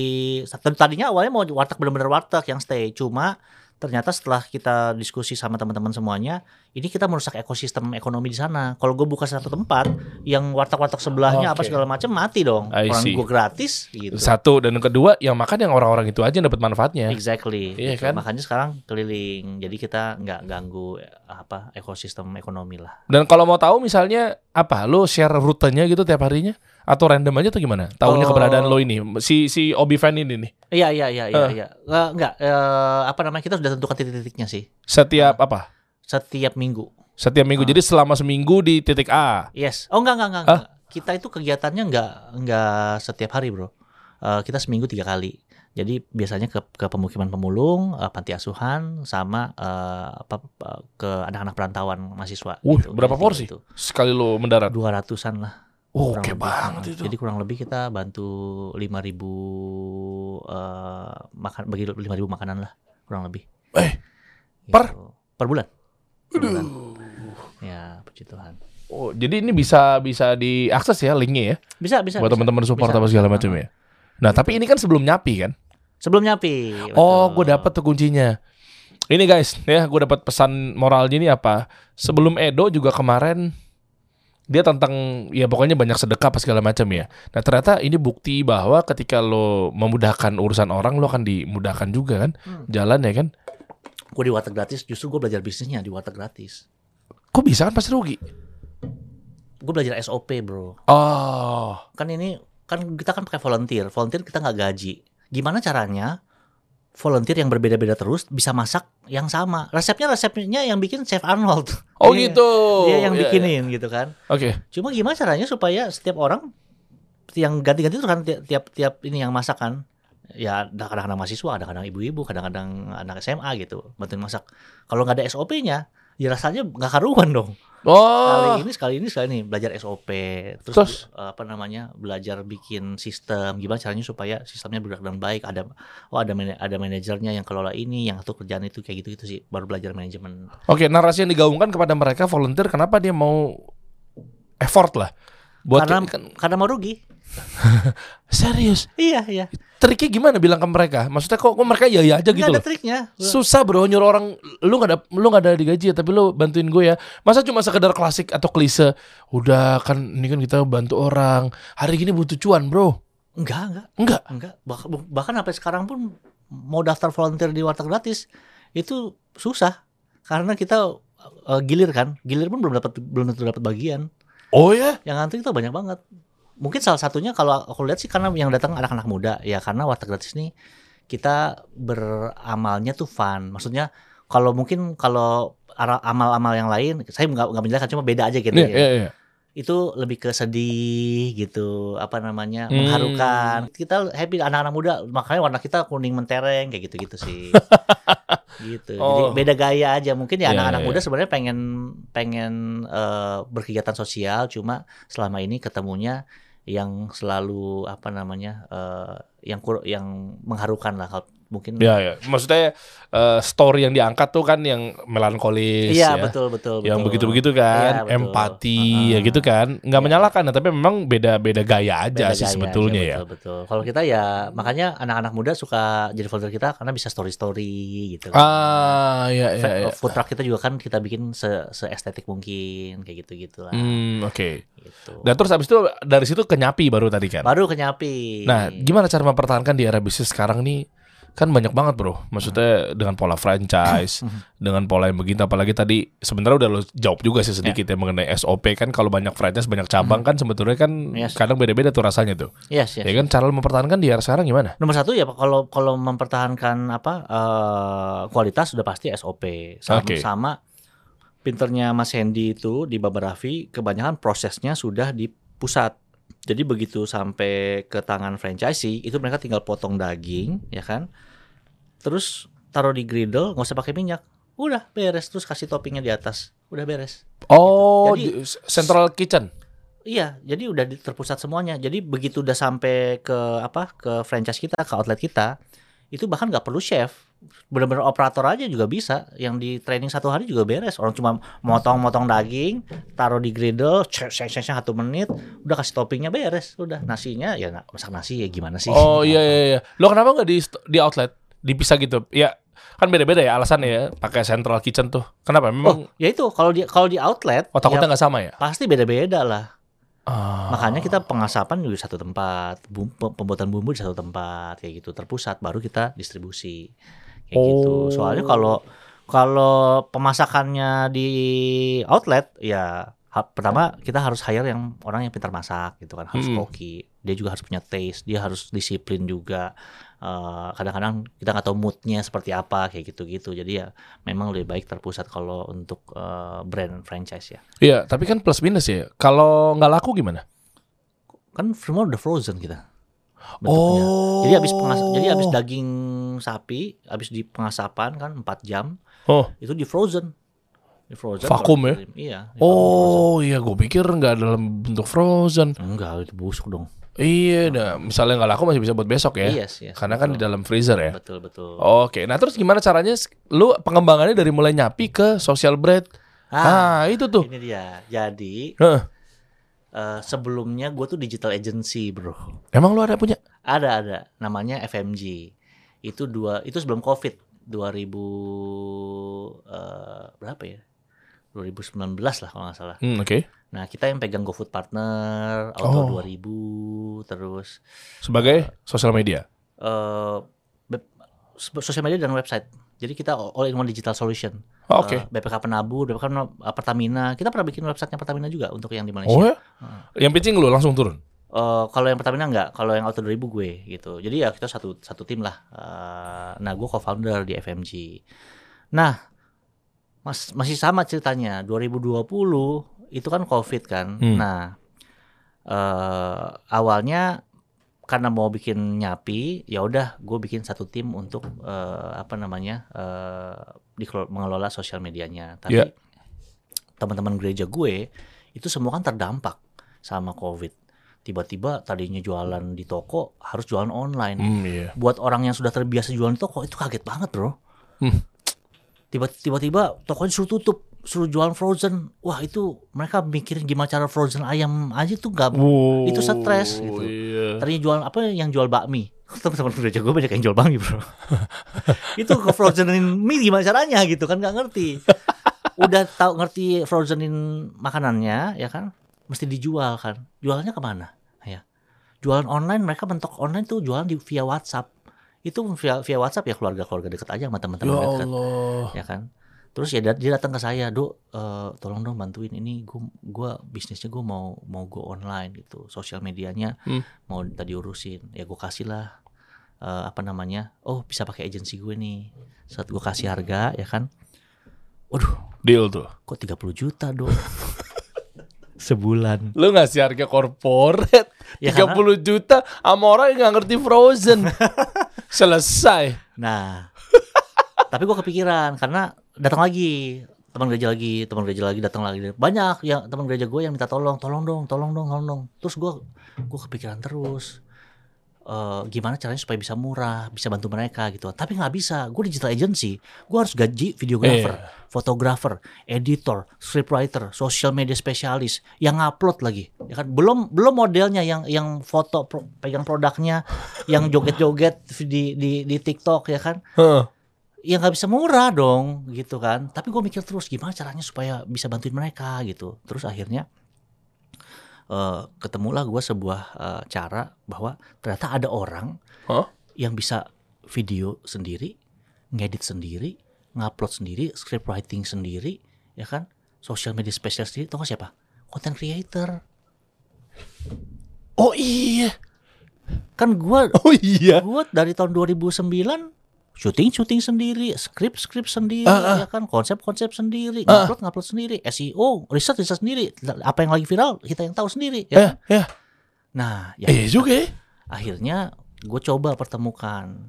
tadinya awalnya mau warteg bener-bener warteg yang stay, cuma ternyata setelah kita diskusi sama teman-teman semuanya, ini kita merusak ekosistem ekonomi di sana. Kalau gue buka satu tempat, yang warteg-warteg sebelahnya apa Oke. segala macam mati dong. I Orang gue gratis gitu. Satu dan yang kedua yang makan yang orang-orang itu aja yang dapat manfaatnya. Exactly. Iya gitu. kan? Makanya sekarang keliling. Jadi kita nggak ganggu eh, apa ekosistem ekonomi lah. Dan kalau mau tahu misalnya apa, lo share rutenya gitu tiap harinya atau random aja tuh gimana? Tahunya Oh. keberadaan lo ini, si si Obi Fan ini nih. Iya iya iya iya. Eh. iya. Eh, nggak eh, apa namanya kita sudah tentukan titik-titiknya sih Setiap apa? setiap minggu. Setiap minggu. Jadi selama seminggu di titik A. Yes. Oh enggak enggak enggak. Enggak. Kita itu kegiatannya enggak enggak setiap hari bro. Eh, kita seminggu tiga kali. Jadi biasanya ke, ke pemukiman pemulung, eh, panti asuhan, sama eh, apa ke anak-anak perantauan mahasiswa. Wuh, gitu. berapa porsi? gitu. Sekali lo mendarat. Dua ratusan lah. Oh, kurang oke lebih. banget itu. Jadi kurang lebih kita bantu 5000 eh makan bagi 5000 makanan lah kurang lebih. Eh, Gitu. per? per bulan. Per bulan. Ya, puji Tuhan. Oh, jadi ini bisa bisa diakses ya linknya ya Bisa bisa. buat teman-teman support Bisa. apa segala macam ya. Nah, tapi ini kan sebelum nyapi kan? Sebelum nyapi. Oh, betul. gue dapet tuh kuncinya. Ini guys, ya gue dapat pesan moralnya ini apa? Sebelum Edo juga kemarin dia tentang ya pokoknya banyak sedekah apa segala macam ya. Nah ternyata ini bukti bahwa ketika lo memudahkan urusan orang lo akan dimudahkan juga kan Hmm. jalan ya kan. gue di warteg gratis justru gue belajar bisnisnya di warteg gratis Kok bisa kan pasti rugi? gue belajar SOP bro Oh, kan ini kan kita kan pakai volunteer volunteer kita nggak gaji gimana caranya volunteer yang berbeda-beda terus bisa masak yang sama. Resepnya resepnya yang bikin chef Arnold. Oh Dia- gitu. dia yang Iya, iya. bikinin gitu kan. Oke. cuma gimana caranya supaya setiap orang yang ganti-ganti terus kan tiap, tiap ini yang masak kan. Ya ada kadang-kadang mahasiswa ada kadang ibu-ibu kadang-kadang anak SMA gitu bantuin masak. Kalau nggak ada SOP-nya ya rasanya nggak karuan dong Oh, sekali ini sekali ini sekali ini belajar SOP terus, Terus? eh, apa namanya belajar bikin sistem. Gimana caranya supaya sistemnya bergerak dengan baik? Ada oh ada mana- ada manajernya yang kelola ini yang satu kerjaan itu kayak gitu gitu sih. Baru belajar manajemen. Oke narasi yang digaungkan kepada mereka volunteer kenapa dia mau effort lah? Buat karena kan karena mau rugi. <laughs> Serius? Iya iya triknya gimana bilang ke mereka? Maksudnya kok, kok mereka iya iya aja nggak gitu ada loh. triknya Susah bro nyuruh orang lu nggak ada lu nggak ada digaji ya tapi lu bantuin gue ya. Masa cuma sekedar klasik atau klise? Udah kan ini kan kita bantu orang. Hari gini butuh cuan, Bro. enggak enggak Enggak. enggak Bah- bahkan sampai sekarang pun mau daftar volunteer di warteg gratis itu susah karena kita eh, gilir kan gilir pun belum dapat belum tentu dapat bagian Oh ya? yang ngantri itu banyak banget. Mungkin salah satunya kalau aku lihat sih karena yang datang anak-anak muda ya karena warteg gratis nih kita beramalnya tuh fun. Maksudnya kalau mungkin kalau amal-amal yang lain saya nggak nggak menjelaskan cuma beda aja gitu Iya, ya. iya, iya. Itu lebih ke sedih gitu, apa namanya? Hmm. mengharukan. Kita happy anak-anak muda makanya warna kita kuning mentereng kayak gitu-gitu sih. <laughs> gitu. Oh. Jadi beda gaya aja. Mungkin ya Iya, anak-anak iya, muda sebenarnya pengen pengen eh, berkegiatan sosial cuma selama ini ketemunya yang selalu apa namanya eh, yang yang mengharukan lah mungkin Ya, ya. Maksudnya eh, story yang diangkat tuh kan yang melankolis iya ya. betul betul yang betul. begitu-begitu kan, Iya, betul. empati Heeh. ya gitu kan, nggak Iya. menyalahkan, ya, tapi memang beda-beda gaya aja Beda sih gaya sebetulnya aja, ya. betul, betul. Kalau kita ya makanya anak-anak muda suka jadi volunteer kita karena bisa story story gitu. Ah, ya, ya, ya. Food truck kita juga kan kita bikin se, estetik mungkin kayak gitu gitulah. Hmm, oke. Gitu. Dan terus abis itu dari situ ke Nyapi baru tadi kan. Baru ke Nyapi. Nah, gimana cara mempertahankan di era bisnis sekarang nih? Kan banyak banget bro. Maksudnya dengan pola franchise, dengan pola yang begitu. Apalagi tadi sebenarnya udah lo jawab juga sih sedikit ya, mengenai SOP kan. Kalau banyak franchise banyak cabang kan sebetulnya kan Yes. kadang beda-beda tuh rasanya tuh. Yes, yes. Ya kan cara lo mempertahankan di era sekarang gimana? Nomor satu ya kalau kalau mempertahankan apa eh, kualitas sudah pasti SOP sama, Oke. sama pinternya Mas Hendy itu di Baba Raffi kebanyakan prosesnya sudah di pusat. Jadi begitu sampai ke tangan franchisee itu mereka tinggal potong daging ya kan. Terus taruh di griddle nggak usah pakai minyak. Udah beres terus kasih toppingnya di atas. Udah beres. Oh, Jadi- di- central kitchen. Iya, jadi udah terpusat semuanya. Jadi begitu udah sampai ke apa ke franchise kita, ke outlet kita, itu bahkan nggak perlu chef, bener-bener operator aja juga bisa. Yang di training satu hari juga beres. Orang cuma motong-motong daging, taruh di griddle, cek cek cek satu menit, udah kasih toppingnya beres. Udah nasinya ya masak nasi ya gimana sih? Oh iya iya iya. Lo kenapa nggak di di outlet dipisah gitu? Ya kan beda-beda ya alasannya ya. Pakai central kitchen tuh. Kenapa? Oh, Memang ya itu kalau di kalau di outlet, oh, takutnya ya nggak sama ya? pasti beda-beda lah. Ah. Makanya kita pengasapan juga di satu tempat, pembuatan bumbu di satu tempat kayak gitu terpusat, baru kita distribusi kayak gitu. Oh. Soalnya kalau kalau pemasakannya di outlet ya ha- pertama kita harus hire yang orang yang pintar masak gitu kan, harus Mm-mm. koki, dia juga harus punya taste, dia harus disiplin juga. Eh, kadang-kadang kita nggak tahu moodnya seperti apa kayak gitu-gitu. Jadi ya memang lebih baik terpusat kalau untuk eh, brand franchise ya. Iya, tapi kan plus minus ya. Kalau nggak laku gimana? Kan semua udah frozen kita. Oh. Jadi habis pengas jadi habis daging sapi, habis di pengasapan kan 4 jam, Oh. itu di frozen. Di frozen. Vakum ya? Iya. Oh iya, gue pikir nggak dalam bentuk frozen. Enggak, itu busuk dong. Iya, nah, misalnya nggak laku masih bisa buat besok ya. Yes, yes, Karena kan di dalam freezer ya. Betul, betul. Oke, nah terus gimana caranya? Lu pengembangannya dari mulai nyapi ke social bread. Ah, itu tuh. Ini dia. Jadi Heeh. eh, sebelumnya gue tuh digital agency, Bro. Emang lu ada punya? Ada ada namanya FMG. Itu dua itu sebelum Covid 2000 eh, berapa ya? 2019 lah kalau nggak salah. Hmm, oke. Nah, kita yang pegang GoFood Partner, Auto Oh. 2000, terus Sebagai sosial media. eh web- sosial media dan website. Jadi kita all in one digital solution. Oh, Oke. Eh, BPK Penabur, BPK eh, Pertamina. Kita pernah bikin websitenya Pertamina juga untuk yang di Malaysia. Oh ya? Yang pitching lu langsung turun. Eh, kalau yang Pertamina enggak, kalau yang Auto 2000 gue gitu. Jadi ya kita satu satu tim lah. Eh, nah, gue co-founder di FMG. Nah, mas, masih sama ceritanya. 2020 itu kan Covid kan. Hmm. Nah, eh awalnya karena mau bikin nyapi, ya udah gue bikin satu tim untuk eh, apa namanya eh dikelo- mengelola sosial medianya. Tapi Iya. teman-teman gereja gue itu semua kan terdampak sama Covid. Tiba-tiba tadinya jualan di toko harus jualan online. Hmm, iya. Buat orang yang sudah terbiasa jualan di toko itu kaget banget bro. Tiba- Tiba-tiba tokonya suruh tutup, suruh jualan frozen. Wah itu mereka mikirin gimana cara frozen ayam aja tuh gak Wow, itu stres gitu. Iya. Tadinya jual apa yang jual bakmi. <laughs> Teman-teman gereja gue banyak yang jual bakmi bro. <laughs> itu ke frozenin mie gimana caranya gitu kan nggak ngerti. Udah tahu ngerti frozenin makanannya ya kan, mesti dijual kan. Jualnya ke mana? Ya, jualan online mereka mentok online tuh jualan di via WhatsApp. Itu via via WhatsApp ya keluarga-keluarga deket aja sama Ya teman-teman dekat Allah. ya kan terus ya dia datang ke saya dok eh, tolong dong bantuin ini gua gua bisnisnya gua mau mau go online gitu sosial medianya Hmm. mau tadi urusin ya gua kasih lah eh, apa namanya oh bisa pakai agensi gue nih saat gua kasih harga ya kan waduh Deal tuh. kok 30 juta dok <laughs> sebulan Lu ngasih harga corporate <laughs> Ya, 30 juta sama orang yang gak ngerti frozen. <laughs> Selesai. Nah, tapi gue kepikiran karena datang lagi teman gereja lagi, teman gereja lagi datang lagi. Banyak yang teman gereja gue yang minta tolong, tolong dong, tolong dong, tolong dong. Terus gue gue kepikiran terus. Eh, gimana caranya supaya bisa murah, bisa bantu mereka gitu. Tapi nggak bisa. Gue digital agency, gue harus gaji videographer, fotografer, editor, scriptwriter, social media spesialis, yang upload lagi, ya kan? Belum belum modelnya yang yang foto pro- pegang produknya, yang joget-joget di di di TikTok ya kan? Heeh. ya nggak bisa murah dong gitu kan tapi gue mikir terus gimana caranya supaya bisa bantuin mereka gitu terus akhirnya eh ketemulah gue sebuah eh, cara bahwa ternyata ada orang Hah? yang bisa video sendiri, ngedit sendiri, ngupload sendiri, script writing sendiri, ya kan? Social media specialist sendiri, tau gak siapa? Content creator. Oh iya. Kan gua Oh iya. gua dari tahun 2009 syuting syuting sendiri, skrip skrip sendiri, Ah, ya kan, konsep konsep sendiri, ngupload ngupload sendiri, SEO, riset riset sendiri, apa yang lagi viral kita yang tahu sendiri, ya. Ya, kan? ya. Nah, yang Iya juga ya. akhirnya gue coba pertemukan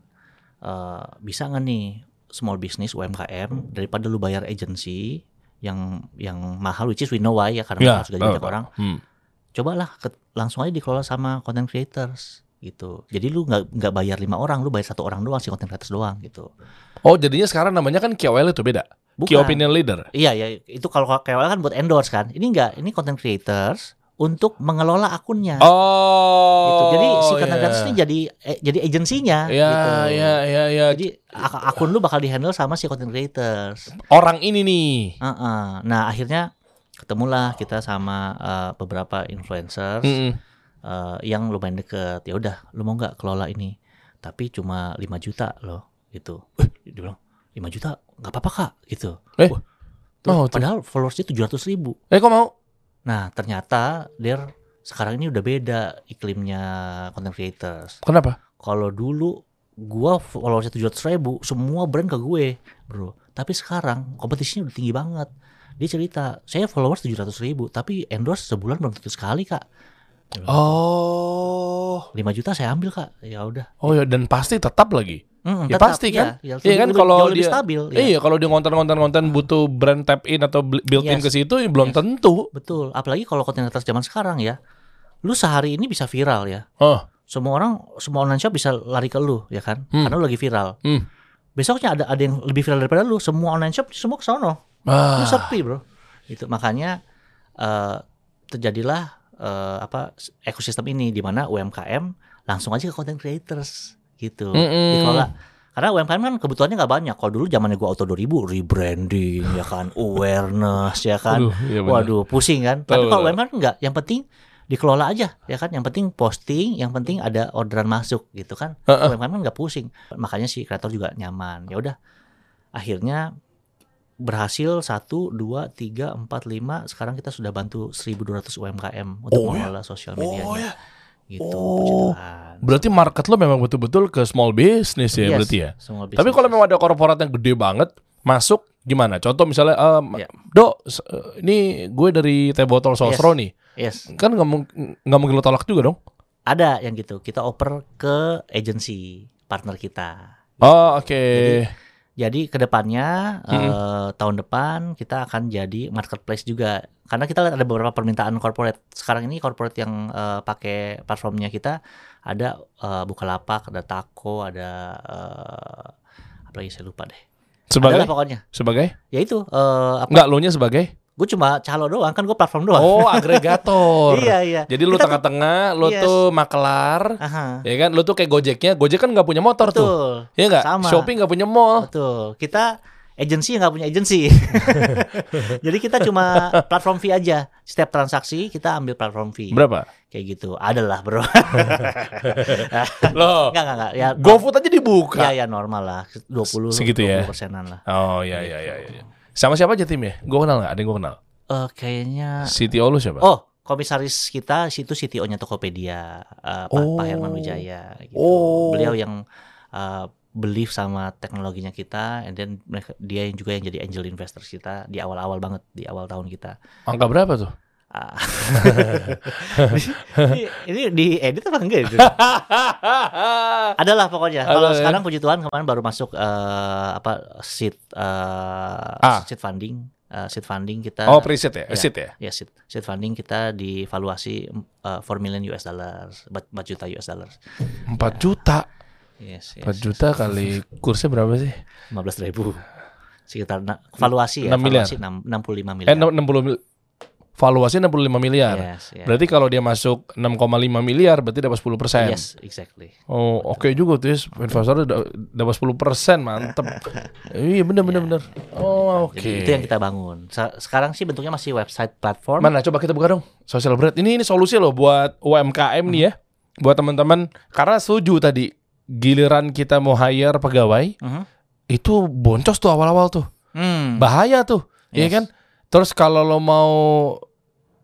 eh, bisa nggak nih small business UMKM daripada lu bayar agency yang yang mahal which is we know why ya karena Ya. harus gaji banyak orang Hmm. cobalah ke- langsung aja dikelola sama content creators gitu jadi lu nggak nggak bayar lima orang lu bayar satu orang doang si content creators doang gitu Oh jadinya sekarang namanya kan KOL itu beda. Key Bukan. opinion leader. iya ya itu kalau KOL kan buat endorse kan ini enggak ini content creators untuk mengelola akunnya Oh. gitu. jadi si content iya. creators ini jadi eh, jadi agensinya Ya, gitu. ya, ya, ya. Jadi ak- akun lu bakal dihandle sama si content creators. Orang ini nih. Heeh. Nah akhirnya ketemulah kita sama eh, beberapa influencers Mm-mm. Eh, yang lumayan deket. Ya udah, lu mau nggak kelola ini? Tapi cuma 5 juta loh, gitu. Eh, dia bilang 5 juta nggak apa-apa kak, gitu. Eh, Wah, tuh, mau padahal followersnya 700 ribu. Eh kok mau? Nah ternyata der sekarang ini udah beda iklimnya content creators. Kenapa? kalau dulu gua followersnya tujuh ratus ribu semua brand ke gue bro tapi sekarang kompetisinya udah tinggi banget dia cerita saya followers tujuh ratus ribu tapi endorse sebulan belum tentu sekali kak Oh. 5 juta saya ambil kak ya udah Oh ya dan pasti tetap lagi. Mm, Ya tetap, pasti iya, kan? iya, Iya kan kalau dia- stabil ya. Iya kalau dia ngonten-ngonten-ngonten butuh brand tap in atau built in Yes. ke situ ya belum Yes. tentu. betul apalagi kalau konten atas zaman sekarang ya lu sehari ini bisa viral ya Oh. semua orang semua online shop bisa lari ke lu ya kan Hmm. karena lu lagi viral Hmm. besoknya ada ada yang lebih viral daripada lu semua online shop semua ke sono Ah. Itu sepi bro. Itu makanya eh, terjadilah eh, apa ekosistem ini di mana UMKM langsung aja ke content creators gitu. Mm-mm. Dikelola. Karena UMKM kan kebutuhannya nggak banyak. Kalau dulu zamannya gua auto 2000 rebranding ya kan, <laughs> awareness ya kan. Aduh, iya. Waduh, pusing kan. Tapi kalau. UMKM enggak, yang penting dikelola aja ya kan. Yang penting posting, yang penting ada orderan masuk gitu kan. Heeh. UMKM kan nggak pusing. Makanya si kreator juga nyaman. Ya udah. Akhirnya berhasil 1 2 3 4 5 sekarang kita sudah bantu 1200 UMKM untuk Oh, ya? mengelola sosial medianya. Oh ya. Gitu, Oh. Berarti market lo memang betul-betul ke small business ya Yes, berarti ya. semua Tapi kalau business. memang ada korporat yang gede banget masuk gimana? Contoh misalnya, em, Ya. Dok, eh, ini gue dari teh botol sosro nih, yes, kan nggak mung- nggak mungkin lo tolak juga dong? ada yang gitu. Kita oper ke agency partner kita. Oh oke. Jadi ke depannya Hmm. eh, tahun depan kita akan jadi marketplace juga. Karena kita lihat ada beberapa permintaan corporate. Sekarang ini corporate yang eh, pakai platformnya kita ada eh, Bukalapak, ada Tako, ada eh, apa lagi saya lupa deh. Sebagai Adalah pokoknya. sebagai? Ya itu eh, apa? Nggak lo nya sebagai? Gue cuma calo doang kan gue platform doang. Oh <laughs> agregator. iya iya. Jadi lu tuh- tengah-tengah, lu Yes. tuh makelar, Aha. ya kan? Lu tuh kayak Gojeknya, Gojek kan nggak punya motor tuh, Betul. ya nggak? Sama. Shopee nggak punya mall. Betul. Kita agensi yang nggak punya agensi. <laughs> <laughs> Jadi kita cuma platform fee aja. Setiap transaksi kita ambil platform fee. Berapa? Kayak gitu. Adalah, Bro. Loh, Enggak, enggak, enggak. Ya, GoFood aja dibuka. ya, ya normal lah. 20 Segitu ya? 20 persenan lah. Oh iya iya iya. iya. Sama siapa aja timnya? Gue kenal nggak? Ada yang gue kenal. Eh kayaknya CTO lu siapa? Oh, komisaris kita situ CTO-nya Tokopedia, Pak, Oh. Pak Herman Wijaya gitu. Oh. Beliau yang eh, believe sama teknologinya kita and then mereka dia yang juga yang jadi angel investor kita di awal-awal banget di awal tahun kita. Angka berapa tuh? Ah. <laughs> ini, ini di edit apa enggak itu? <laughs> Adalah pokoknya. Kalau ya? sekarang puji Tuhan kemarin baru masuk eh, apa seed eh, Ah. seed funding, eh, seed funding kita oh preset ya? ya. Seed ya? ya seed, seed funding kita divaluasi eh, 4 million US dollars, 4 juta US dollars. 4 juta. Yes, 4 yes. juta kali kursnya berapa sih? 15 ribu. Sekitar valuasi ya, 6 miliar. valuasi 6, 65 miliar. Eh 60 mil valuasi 65 miliar. Yes, yes. Berarti kalau dia masuk 6,5 miliar berarti dapat 10 persen. Yes, exactly. Oh oke juga tuh investor da- dapat 10 persen mantep. <laughs> iya bener bener bener. Oh oke. Jadi itu yang kita bangun. Se- Sekarang sih bentuknya masih website platform. Mana coba kita buka dong social bread. Ini ini solusi loh buat UMKM nih ya. Buat teman-teman karena setuju tadi giliran kita mau hire pegawai Mhm. itu boncos tuh awal-awal tuh. Hmm. Bahaya tuh. Iya Yes. kan? Terus kalau lo mau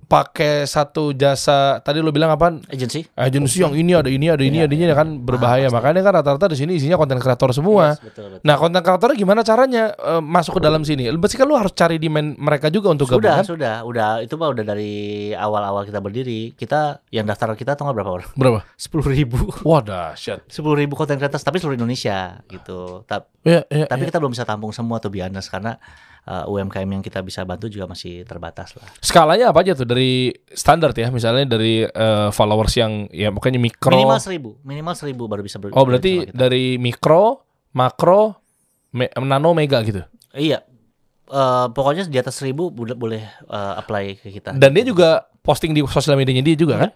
pakai satu jasa tadi lo bilang apa? Agency. Agensi yang ini ada ini ada ini Iya, ada ini kan berbahaya. pasti. Makanya kan rata-rata di sini isinya konten kreator semua. Yes, betul, betul. Nah, konten kreatornya gimana caranya eh, masuk ke dalam sini? Berarti kan lu harus cari demand mereka juga untuk gabung sudah, kan? sudah, udah itu mah udah dari awal-awal kita berdiri. Kita yang daftar kita tau berapa orang? Berapa? <laughs> Sepuluh ribu. Wah, dahsyat. Sepuluh ribu konten creators tapi seluruh Indonesia gitu. Ta- Iya, iya, tapi iya. kita belum bisa tampung semua tuh biasa karena uh, UMKM yang kita bisa bantu juga masih terbatas lah. Skalanya apa aja tuh dari standar ya, misalnya dari eh, followers yang ya pokoknya mikro. Minimal seribu, minimal seribu baru bisa ber- Oh, berarti dari mikro, makro, me- nano, mega gitu. iya. Eh, pokoknya di atas seribu boleh boleh eh, apply ke kita. Dan dia juga posting di sosial medianya dia juga kan?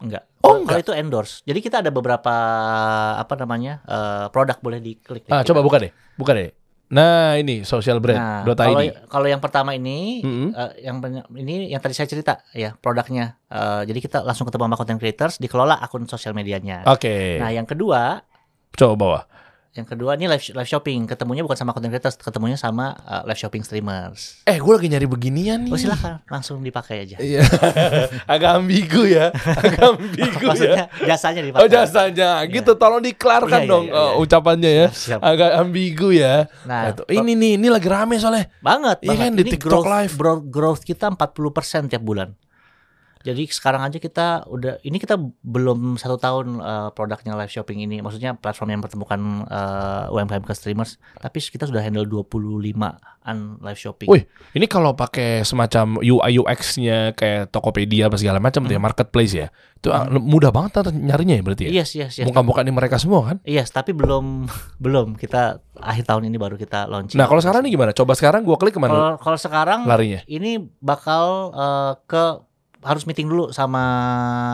enggak. Oh, Kalau- Kalau itu endorse. Jadi kita ada beberapa apa namanya eh, produk boleh diklik. di Ah, coba buka deh. Buka deh. Nah, ini social Nah, brand kalau .id. kalau yang pertama ini, Mm-mm. eh, yang ini yang tadi saya cerita ya produknya. Eh, jadi kita langsung ketemu sama content creators, dikelola akun sosial medianya. Oke. Nah, yang kedua, Coba bawa. Yang kedua ini live live shopping. Ketemunya bukan sama content creators, ketemunya sama eh, live shopping streamers. Eh, gue lagi nyari beginian nih. Oh silakan, langsung dipakai aja. Iya. <laughs> Agak ambigu ya. Agak ambigu ya. Maksudnya jasanya dipakai. Oh jasanya gitu tolong dikelarkan Iya, iya, dong iya, eh, iya. ucapannya ya. Siap, siap. Agak ambigu ya. Nah, Nah, tuh, ini nih ini lagi rame soalnya. banget, Iya kan, di Ini TikTok growth, Live. Growth kita 40% tiap bulan. Jadi sekarang aja kita udah ini kita belum satu tahun eh, produknya live shopping ini, maksudnya platform yang mempertemukan eh, UMKM ke streamers, tapi kita sudah handle 25an live shopping. Wih, ini kalau pakai semacam UI UX-nya kayak Tokopedia apa segala macam tuh ya marketplace ya. Itu ah, mudah banget nyarinya ya berarti ya. Yes, yes, yes. Bukan-bukan di mereka semua kan? Yes, tapi belum <laughs> belum kita akhir tahun ini baru kita launching. Nah, kalau sekarang nih gimana? Coba sekarang gua klik ke mana? Kalau kalau sekarang Larinya. ini bakal eh, ke harus meeting dulu sama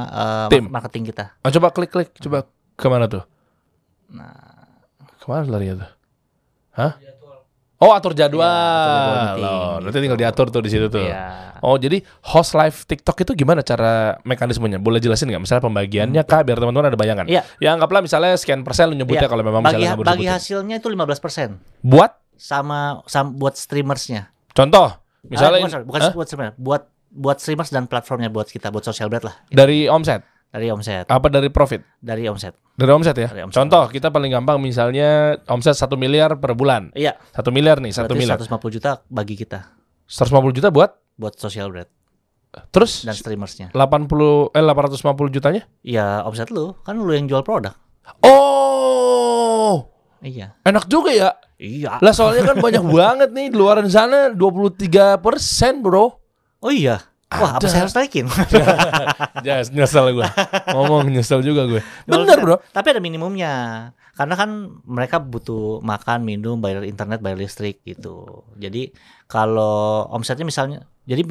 eh, Tim. marketing kita. Oh, coba klik-klik, coba ke mana tuh? Nah, Ke mana larinya tuh? Hah? Oh, atur jadwal. Iya, atur jadwal berarti gitu. tinggal diatur tuh di situ tuh. Iya. Oh, jadi host live TikTok itu gimana cara mekanismenya? Boleh jelasin nggak? Misalnya pembagiannya kah biar teman-teman ada bayangan. Iya. Ya anggaplah misalnya sekian persen lu nyebutnya Iya. kalau memang bagi misalnya bagi hasilnya itu 15% Buat sama sama buat streamersnya. contoh, misalnya Ah, bukan, sorry, bukan Hah? buat streamer, buat buat streamers dan platformnya buat kita buat social brand lah dari omset dari omset apa dari profit? dari omset. Dari omset ya. Dari omset. Contoh kita paling gampang misalnya omset satu miliar per bulan. Iya, Satu miliar nih, satu miliar. 150 juta bagi kita 150 juta buat buat social brand terus dan streamersnya. 80 eh 850 jutanya? Iya, omset lu kan lu yang jual produk. Oh, Iya. enak juga ya. Iya. Lah soalnya kan banyak <laughs> banget nih di luaran sana 23 persen bro. Oh iya. Wah, apa saya harus naikin? <laughs> Jas, nyesel gue. Ngomong nyesel juga gue. Bener bro. Tapi ada minimumnya. Karena kan mereka butuh makan, minum, bayar internet, bayar listrik gitu. Jadi kalau omsetnya misalnya, jadi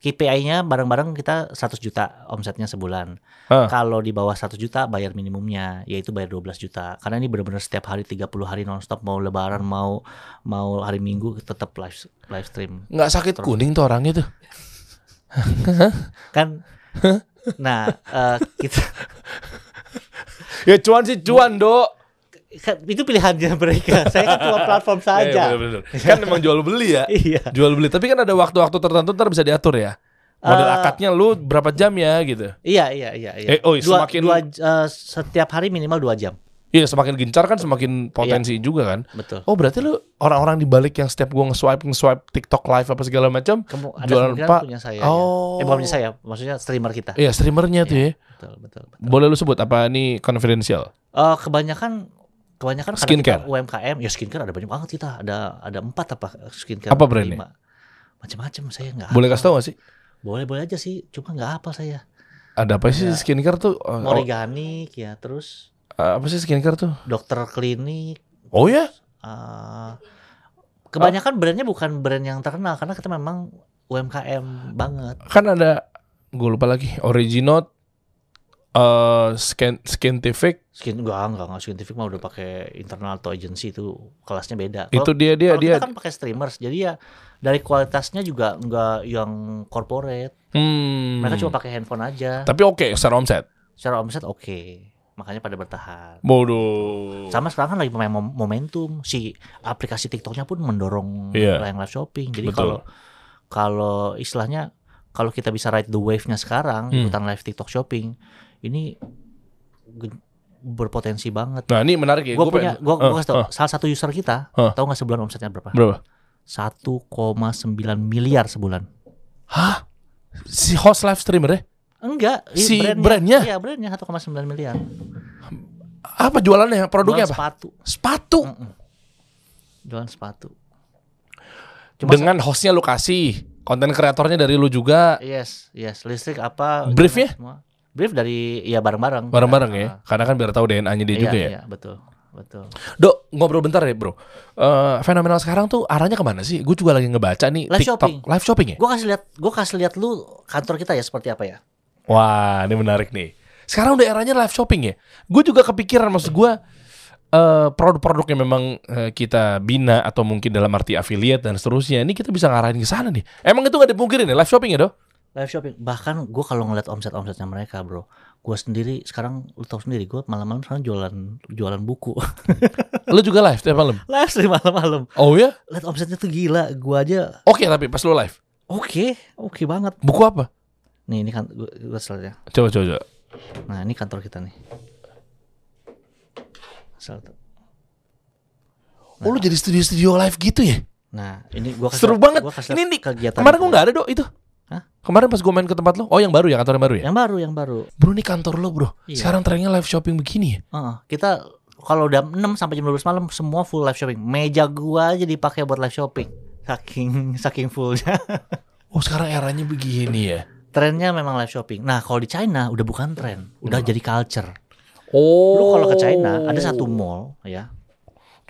KPI-nya bareng-bareng kita 100 juta omsetnya sebulan. Ah. Kalau di bawah 100 juta bayar minimumnya yaitu bayar 12 juta. Karena ini benar-benar setiap hari 30 hari nonstop mau lebaran mau mau hari Minggu tetap live live stream. Nggak sakit kuning tuh orangnya tuh. Kan Nah, eh, kita <laughs> Ya cuan sih cuan dok. Kan, itu pilihannya <laughs> mereka. Saya kan cuma platform <laughs> saja. Eh, bener, bener. Kan memang jual beli ya. <laughs> Iya. Jual beli. Tapi kan ada waktu-waktu tertentu ntar bisa diatur ya. Model Eh, akadnya lu berapa jam ya gitu. Iya, iya, iya, iya. Eh, oh, dua, semakin- dua, eh, setiap hari minimal dua jam. Iya semakin gencar kan semakin potensi juga kan. Betul. Oh berarti lu orang-orang di balik yang setiap gua nge-swipe nge-swipe TikTok live apa segala macam jualan kemungkinan pak. punya saya. Oh. Ya. Eh, bukan punya saya, maksudnya streamer kita. Iya streamernya tuh ya. Betul, betul, betul. Boleh lu sebut apa ini confidential? Eh, kebanyakan kebanyakan karena Skincare. kita UMKM, ya skincare ada banyak banget kita. Ada ada empat apa skincare. Apa brandnya? lima. Macam-macam saya nggak. Boleh kasih tau gak sih? Boleh boleh aja sih, cuma nggak apa saya. Ada apa sih Ada skincare tuh? Oh, oh, Moriganik ya, terus apa sih skincare tuh? dokter klinik. Oh ya? eh, kebanyakan brandnya bukan brand yang terkenal karena kita memang UMKM banget. Kan ada gue lupa lagi Originot eh skin scientific Skin enggak enggak enggak scientific mah udah pakai internal atau agency itu kelasnya beda. itu dia dia dia kita kan pakai streamers jadi ya dari kualitasnya juga enggak yang corporate. hmm. Mereka cuma pakai handphone aja. tapi oke secara omset Secara omset oke. makanya pada bertahan. Bodoh. Sama sekarang kan lagi main mom- momentum si aplikasi TikToknya pun mendorong Iya. yang live shopping. Jadi kalau kalau istilahnya kalau kita bisa ride the wave-nya sekarang Hmm. ikutan live TikTok shopping ini berpotensi banget. Nah, ini menarik ya. Gue Gua punya, gue Eh, kasih tau, eh, salah satu user kita, Hah? tahu nggak sebulan omsetnya berapa? berapa? 1,9 miliar sebulan. Hah? Si host live streamer ya? Enggak, Si brandnya? Iya, brandnya 1,9 miliar. Apa jualannya? Produknya Jualan apa? Sepatu. Sepatu. Mm-mm. Jualan sepatu. Cuma Dengan hostnya lu kasih, konten kreatornya dari lu juga, Yes, yes. Listrik apa? Briefnya? Semua. Brief dari ya bareng-bareng. bareng-bareng ya. Karena kan biar tahu DNA-nya dia iya, juga ya. Iya, betul. Betul. Dok, ngobrol bentar ya bro. Eh fenomenal sekarang tuh arahnya ke mana sih? Gue juga lagi ngebaca nih Live TikTok shopping. live shopping ya. Gue kasih lihat, gue kasih lihat lu kantor kita ya seperti apa ya? Wah, ini menarik nih. Sekarang udah eranya live shopping ya. Gue juga kepikiran maksud gue eh produk-produk yang memang eh, kita bina atau mungkin dalam arti affiliate dan seterusnya. Ini kita bisa ngarahin ke sana nih. Emang itu gak dipungkirin ya live shopping ya dok? Live shopping. Bahkan gue kalau ngeliat omset-omsetnya mereka, bro, gue sendiri sekarang lu tahu sendiri, gue malam-malam sekarang jualan jualan buku. <laughs> Lu juga live tiap malam? live stream malam-malam. Oh ya? Lihat omsetnya tuh gila. Gue aja, Oke tapi pas lu live. oke, oke banget. Buku apa? Nih ini kan gue, gue ya. Coba coba. coba. Nah ini kantor kita nih. Satu. Oh lu jadi studio-studio live gitu ya? Nah ini gue Seru banget. Ini nih, kegiatan. Kemarin gue nggak ada dok itu. Hah? Kemarin pas gue main ke tempat lo, oh yang baru ya kantor yang baru ya? Yang baru, yang baru. Bro ini kantor lo bro. Iya. Sekarang trennya live shopping begini ya? Heeh, kita kalau udah 6 sampai jam 12 malam semua full live shopping. Meja gua aja dipakai buat live shopping. Saking <laughs> saking fullnya. <laughs> Oh sekarang eranya begini ya? Trennya memang live shopping. Nah, kalau di China udah bukan tren, udah jadi culture. Oh. Lu kalau ke China ada satu mall ya.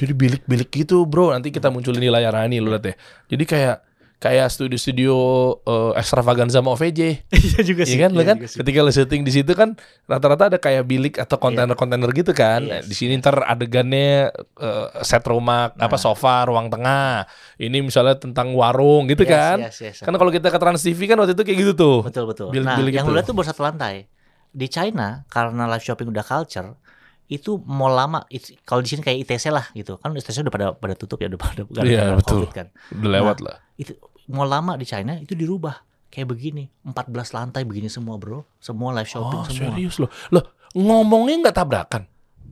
Jadi bilik-bilik gitu bro. Nanti kita munculin di layar Rani lu lihat ya. Jadi kayak kayak studio-studio eh, extravaganza sama OVJ. <laughs> Iya juga Iya kan, lu kan ketika lu syuting di situ kan rata-rata ada kayak bilik atau kontainer-kontainer gitu kan. Yes. Di sini ntar adegannya eh, set rumah apa sofa ruang tengah. Ini misalnya tentang warung gitu Yes, kan. yes, yes. Kan kalau kita ke Trans TV kan waktu itu kayak gitu tuh. Betul betul. Bilik-bilik nah, yang itu. lu lihat tuh baru satu lantai. Di China karena live shopping udah culture, itu mall lama kalau di sini kayak ITC lah gitu. Kan ITC udah pada pada tutup ya udah pada gara-gara Iya, betul. Covid kan. Udah lewat lah. Itu mall lama di China itu dirubah kayak begini. 14 lantai begini semua, Bro. Semua live shopping Oh semua. serius loh. Loh ngomongnya nggak tabrakan.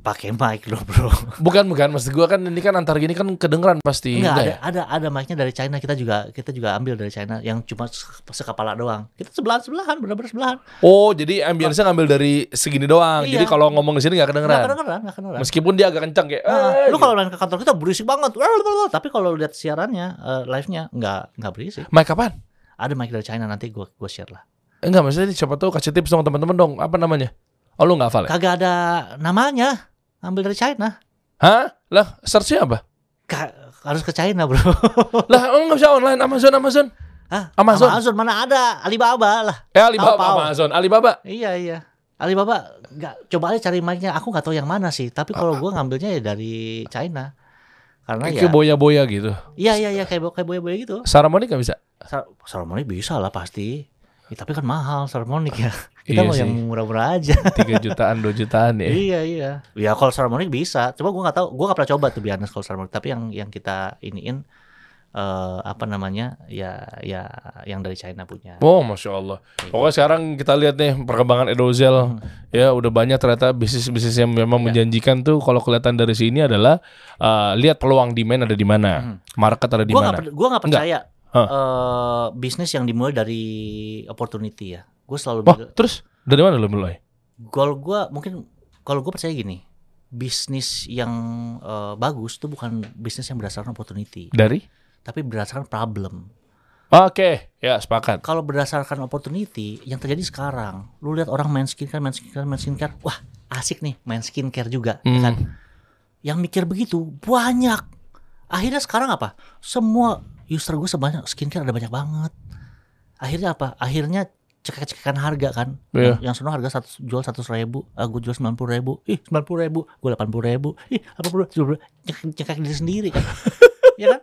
Pakai mic loh, Bro. <laughs> Bukan bukan maksud gua kan ini kan antar gini kan kedengeran pasti Enggak, enggak ada, ya? ada ada mic-nya dari China kita juga kita juga ambil dari China yang cuma se- sekepala doang. Kita sebelahan sebelahan benar-benar sebelahan. Oh, jadi ambience ngambil dari segini doang. Iya. Jadi kalau ngomong di sini nggak kedengeran. kedengeran, enggak kedengeran. Meskipun dia agak kencang kayak. Nah, "Eh," lu gitu. kalau main ke kantor kita berisik banget. <laughs> Tapi kalau lihat siarannya, eh, live-nya enggak enggak berisik. Mic kapan? Ada mic dari China nanti gua gua share lah. Enggak, maksudnya siapa tahu kasih tips dong teman-teman dong. Apa namanya? Oh, lu nggak hafal ya? Kagak ada namanya. Ambil dari China. Hah? Lah, search-nya apa? Ka- harus ke China, Bro. <laughs> lah, oh, nggak bisa online Amazon Amazon. Hah? Amazon. Amazon mana ada? Alibaba lah. Eh, Alibaba. Amazon, Alibaba. Iya iya. Alibaba nggak coba aja cari mic-nya. Aku nggak tahu yang mana sih. Tapi kalau gua ngambilnya ya dari China. Karena Kayak ya. kayak boya-boya gitu. Iya iya iya kayak kayak boya-boya gitu. Saramonic nggak bisa? Sar Sarmonik bisa lah pasti. Ya, tapi kan mahal Sarmonik ya. <laughs> Kita Iya mau sih. yang murah-murah aja. <laughs> 3 jutaan, 2 jutaan ya. iya iya. Ya kalau Sarmonik bisa. Coba gua nggak tahu. Gua nggak pernah coba tuh biasa kalau Sarmonik. Tapi yang yang kita iniin eh apa namanya ya ya yang dari China punya. Oh, masya Allah. Pokoknya sekarang kita lihat nih perkembangan Edozel, ya udah banyak ternyata bisnis-bisnis yang memang menjanjikan tuh. Kalau kelihatan dari sini adalah uh, lihat peluang demand ada di mana, market ada di Gua mana. per- gua nggak percaya Hah. eh, bisnis yang dimulai dari opportunity ya. Gue selalu Wah, bilang, terus dari mana lo mulai? kalau gue mungkin kalau gue percaya gini, bisnis yang eh, bagus itu bukan bisnis yang berdasarkan opportunity, Dari? tapi berdasarkan problem. Oke, ya sepakat. Kalau berdasarkan opportunity, yang terjadi sekarang, lu lihat orang main skincare, main skincare, main skincare, wah asik nih main skincare juga, Hmm. kan? Yang mikir begitu banyak. Akhirnya sekarang apa? Semua user gue sebanyak skincare ada banyak banget. Akhirnya apa? Akhirnya cekek-cekekan harga kan. Iya. Yang, yang sono harga satu, jual satu ribu, gue jual sembilan puluh ribu, ih sembilan puluh ribu, gue delapan puluh ribu, ih delapan puluh ribu, cekek diri sendiri kan. <laughs> ya kan?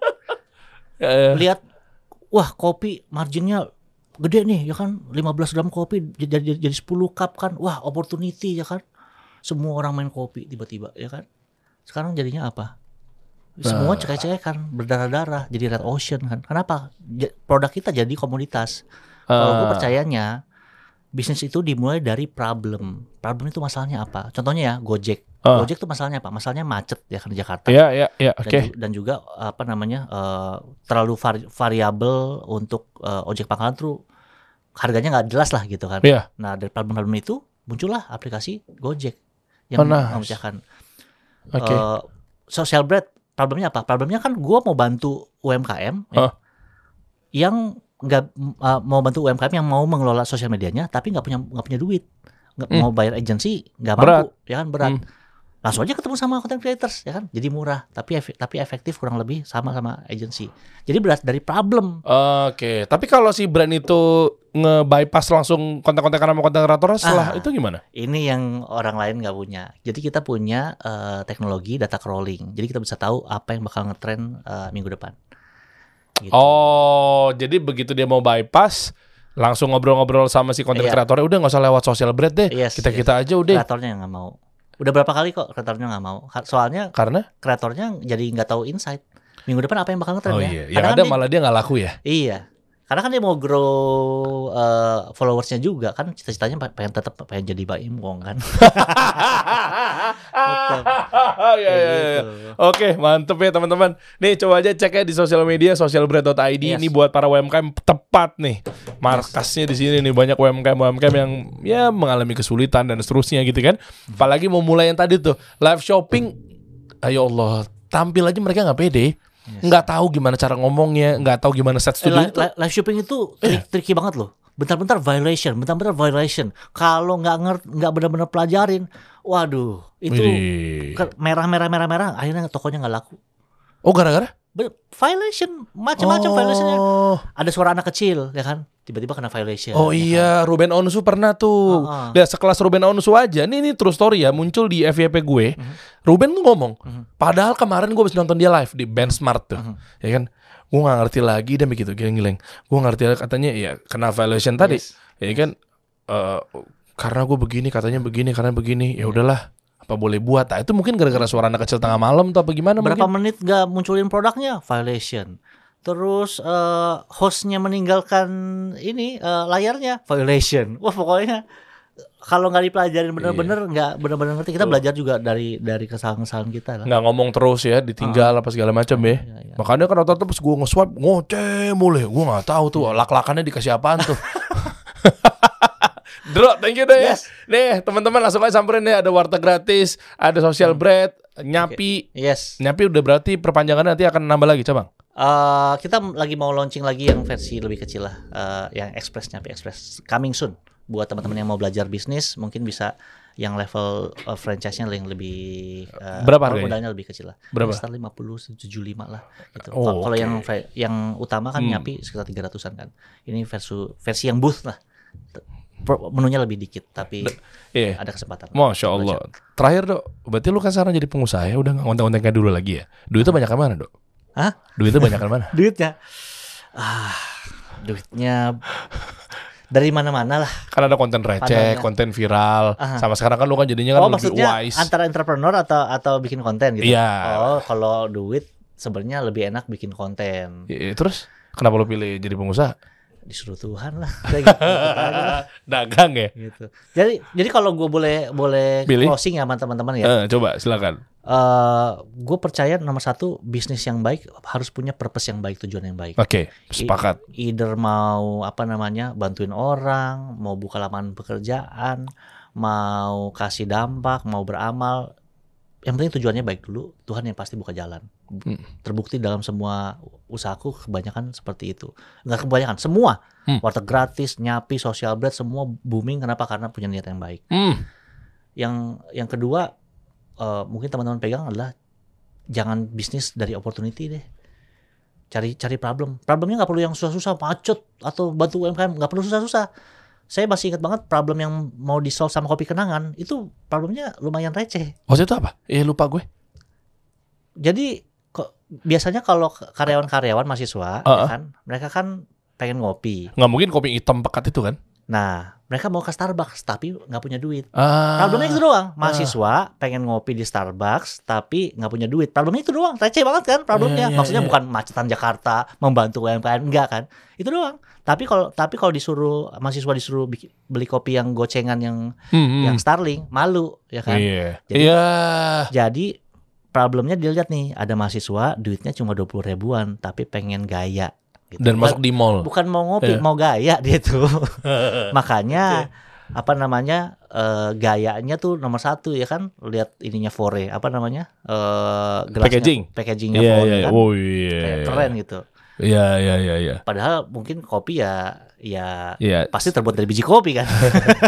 Ya, ya. lihat wah kopi marginnya gede nih ya kan 15 gram kopi jadi jadi, jadi 10 cup kan wah opportunity ya kan semua orang main kopi tiba-tiba ya kan sekarang jadinya apa semua Nah. cekek-cekekan berdarah-darah jadi red ocean kan kenapa produk kita jadi komoditas kalau gue Ah. percayanya bisnis itu dimulai dari problem problem itu masalahnya apa contohnya ya Gojek Ah. Gojek itu masalahnya apa masalahnya macet ya kan di Jakarta Iya, iya, iya, dan, oke. dan juga apa namanya eh, terlalu vari- variabel untuk eh, ojek pangkalan tuh harganya nggak jelas lah gitu kan. Iya. Nah dari problem-problem itu muncullah aplikasi Gojek yang Oh, nice. memecahkan. Oke. Eh, social bread problemnya apa? Problemnya kan gua mau bantu UMKM ya, Hah? yang nggak eh, mau bantu UMKM yang mau mengelola sosial medianya tapi nggak punya nggak punya duit nggak Hmm. mau bayar agensi nggak Berat. mampu ya kan berat Hmm. langsung aja ketemu sama content creators ya kan jadi murah tapi efe- tapi efektif kurang lebih sama sama agensi jadi berat dari problem Oke, tapi kalau si brand itu nge-bypass langsung konten-konten karena konten kreatornya setelah Ah. itu gimana? ini yang orang lain nggak punya jadi kita punya eh, teknologi data crawling jadi kita bisa tahu apa yang bakal ngetren eh, minggu depan gitu. Oh, jadi begitu dia mau bypass langsung ngobrol-ngobrol sama si konten Iya. kreatornya udah nggak usah lewat sosial brand deh. Yes, kita kita aja udah. kreatornya yang nggak mau udah berapa kali kok kreatornya nggak mau soalnya Karena kreatornya jadi nggak tahu insight minggu depan apa yang bakal ngetren oh ya iya, yang Karena kan ada dia- malah dia nggak laku ya. Iya. Karena kan dia mau grow uh, followersnya juga kan cita-citanya pe- pengen tetap pengen jadi Mbak Imwong kan. <laughs> Iya, iya, iya. Gitu. Oke, mantep ya teman-teman. Nih coba aja cek ya di sosial media sosialbread.id Yes. ini buat para UMKM tepat nih. Markasnya di sini nih banyak UMKM UMKM yang ya mengalami kesulitan dan seterusnya gitu kan. Apalagi mau mulai yang tadi tuh live shopping. Ayo Allah, tampil aja mereka nggak pede. Nggak tahu gimana cara ngomongnya, nggak tahu gimana set Eh, studio li- itu. li- live shopping itu tri- tricky banget loh. Bentar-bentar violation, bentar-bentar violation. Kalau nggak ngerti, nggak benar-benar pelajarin, waduh, itu merah-merah merah-merah, akhirnya tokonya nggak laku. Oh gara-gara? Violation, macam-macam oh. violationnya. Ada suara anak kecil, ya kan? Tiba-tiba kena violation. Oh ya kan? iya, Ruben Onsu pernah tuh. Ah. Lihat sekelas Ruben Onsu aja. Nih ini true story ya, muncul di FYP gue. Mhm. Ruben tuh ngomong, Mhm. padahal kemarin gue habis nonton dia live di Benchmart tuh. Mhm. Ya kan? Gue gak ngerti lagi dan begitu geleng-geleng. Gue ngerti katanya ya kena violation tadi. Yes. Ya kan eh, karena gue begini, katanya begini, karena begini. Ya udahlah, apa boleh buat? Nah, itu mungkin gara-gara suara anak kecil tengah malam tuh apa gimana Berapa mungkin? menit nggak munculin produknya violation. Terus eh, hostnya meninggalkan ini eh, layarnya violation. Wah pokoknya kalau nggak dipelajarin bener-bener nggak bener-bener ngerti kita Iya. Betul. belajar juga dari dari kesalahan-kesalahan kita lah. nggak ngomong terus ya, ditinggal apa segala macam ya. Iya, iya. Makanya kan rata-rata pas gue nge-swipe ngoceh mulai. Gue nggak tahu tuh lak-lakannya dikasih apaan tuh. <laughs> Dro, thank you deh. Yes. Nih, teman-teman langsung aja samperin deh ada warteg gratis, ada social bread, nyapi. Yes. Nyapi udah berarti perpanjangannya nanti akan nambah lagi, cabang. Eh, kita lagi mau launching lagi yang versi lebih kecil lah, Eh, yang express nyampe express coming soon. Buat teman-teman yang mau belajar bisnis, mungkin bisa yang level eh, franchise-nya yang lebih eh, Berapa harganya? modalnya lebih kecil lah. Berapa? Sekitar 50 75 lah gitu. Oh, Kalau- oke. yang yang utama kan Hmm. nyapi sekitar 300-an kan. Ini versi versi yang booth lah. Menunya lebih dikit tapi Iya. ada kesempatan. Masya Allah. Terakhir dok, berarti lu kan sekarang jadi pengusaha ya, udah nggak konten-konten kayak dulu lagi ya. Duitnya banyak ke mana dok? Hah? Duitnya banyak ke mana? <laughs> Duitnya ah duitnya dari mana-mana lah. Kan ada konten receh, Padahal ya. konten viral. Aha. Sama sekarang kan lu kan jadinya kan oh lebih maksudnya wise. antara entrepreneur atau atau bikin konten gitu? Iya. Oh kalau duit sebenarnya lebih enak bikin konten. Iya, terus kenapa lu pilih jadi pengusaha? Disuruh Tuhan lah. <laughs> Gitu, gitu lah, <laughs> Dagang ya? gitu. Jadi jadi kalau gue boleh boleh Pilih. closing ya sama teman-teman ya. Eh, coba silakan. eh gue percaya nomor satu bisnis yang baik harus punya purpose yang baik tujuan yang baik. Oke, sepakat. Either mau apa namanya bantuin orang, mau buka lapangan pekerjaan, mau kasih dampak, mau beramal. Yang penting tujuannya baik dulu. Tuhan yang pasti buka jalan. Hmm. Terbukti dalam semua usahaku kebanyakan seperti itu. Enggak kebanyakan, semua. Hmm. Warteg gratis, nyapi, social bread semua booming. Kenapa? Karena punya niat yang baik. Hmm. Yang yang kedua eh, mungkin teman-teman pegang adalah jangan bisnis dari opportunity deh. Cari cari problem. Problemnya nggak perlu yang susah-susah, macet atau bantu UMKM nggak perlu susah-susah. Saya masih ingat banget problem yang mau di solve sama kopi kenangan itu problemnya lumayan receh. Maksudnya itu apa? Eh lupa gue. Jadi biasanya kalau karyawan-karyawan mahasiswa ya Uh-uh. kan, mereka kan pengen ngopi. Nggak mungkin kopi hitam pekat itu kan? Nah, mereka mau ke Starbucks tapi nggak punya duit. Ah. Problemnya itu doang. Mahasiswa pengen ngopi di Starbucks tapi nggak punya duit. Problemnya itu doang. Receh banget kan problemnya. Iya, iya, Maksudnya iya. bukan macetan Jakarta membantu UMKM enggak kan. Itu doang. Tapi kalau tapi kalau disuruh mahasiswa disuruh beli kopi yang gocengan yang Hmm, hmm. yang Starling, malu ya kan. Iya. Jadi- Iya. Jadi problemnya dilihat nih, ada mahasiswa duitnya cuma 20 ribuan tapi pengen gaya gitu. Dan Bukan- masuk di mall. bukan mau ngopi, Iya. mau gaya <laughs> dia tuh. <laughs> Makanya apa namanya eh, gayanya tuh nomor satu ya kan lihat ininya Fore apa namanya eh gelasnya- Packaging. packagingnya Iya, Fore iya. kan Oh iya. Kayak keren gitu Iya, iya, iya, iya. padahal mungkin kopi ya ya Iya. pasti terbuat dari biji kopi kan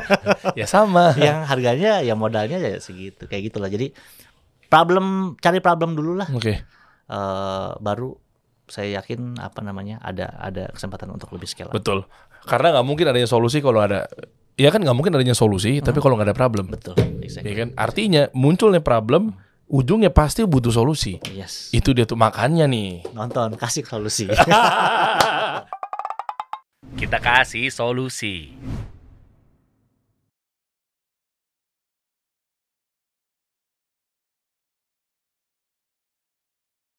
<laughs> Ya sama. yang harganya ya modalnya ya segitu kayak gitulah jadi problem cari problem dulu lah Oke. Eh, baru saya yakin apa namanya ada ada kesempatan untuk lebih scale up. Betul. Karena nggak mungkin adanya solusi kalau ada Ya kan nggak mungkin adanya solusi, tapi kalau nggak ada problem. betul exactly. Ya kan? Artinya munculnya problem, ujungnya pasti butuh solusi. yes Itu dia tuh makannya nih. nonton kasih solusi <laughs> Kita kasih solusi.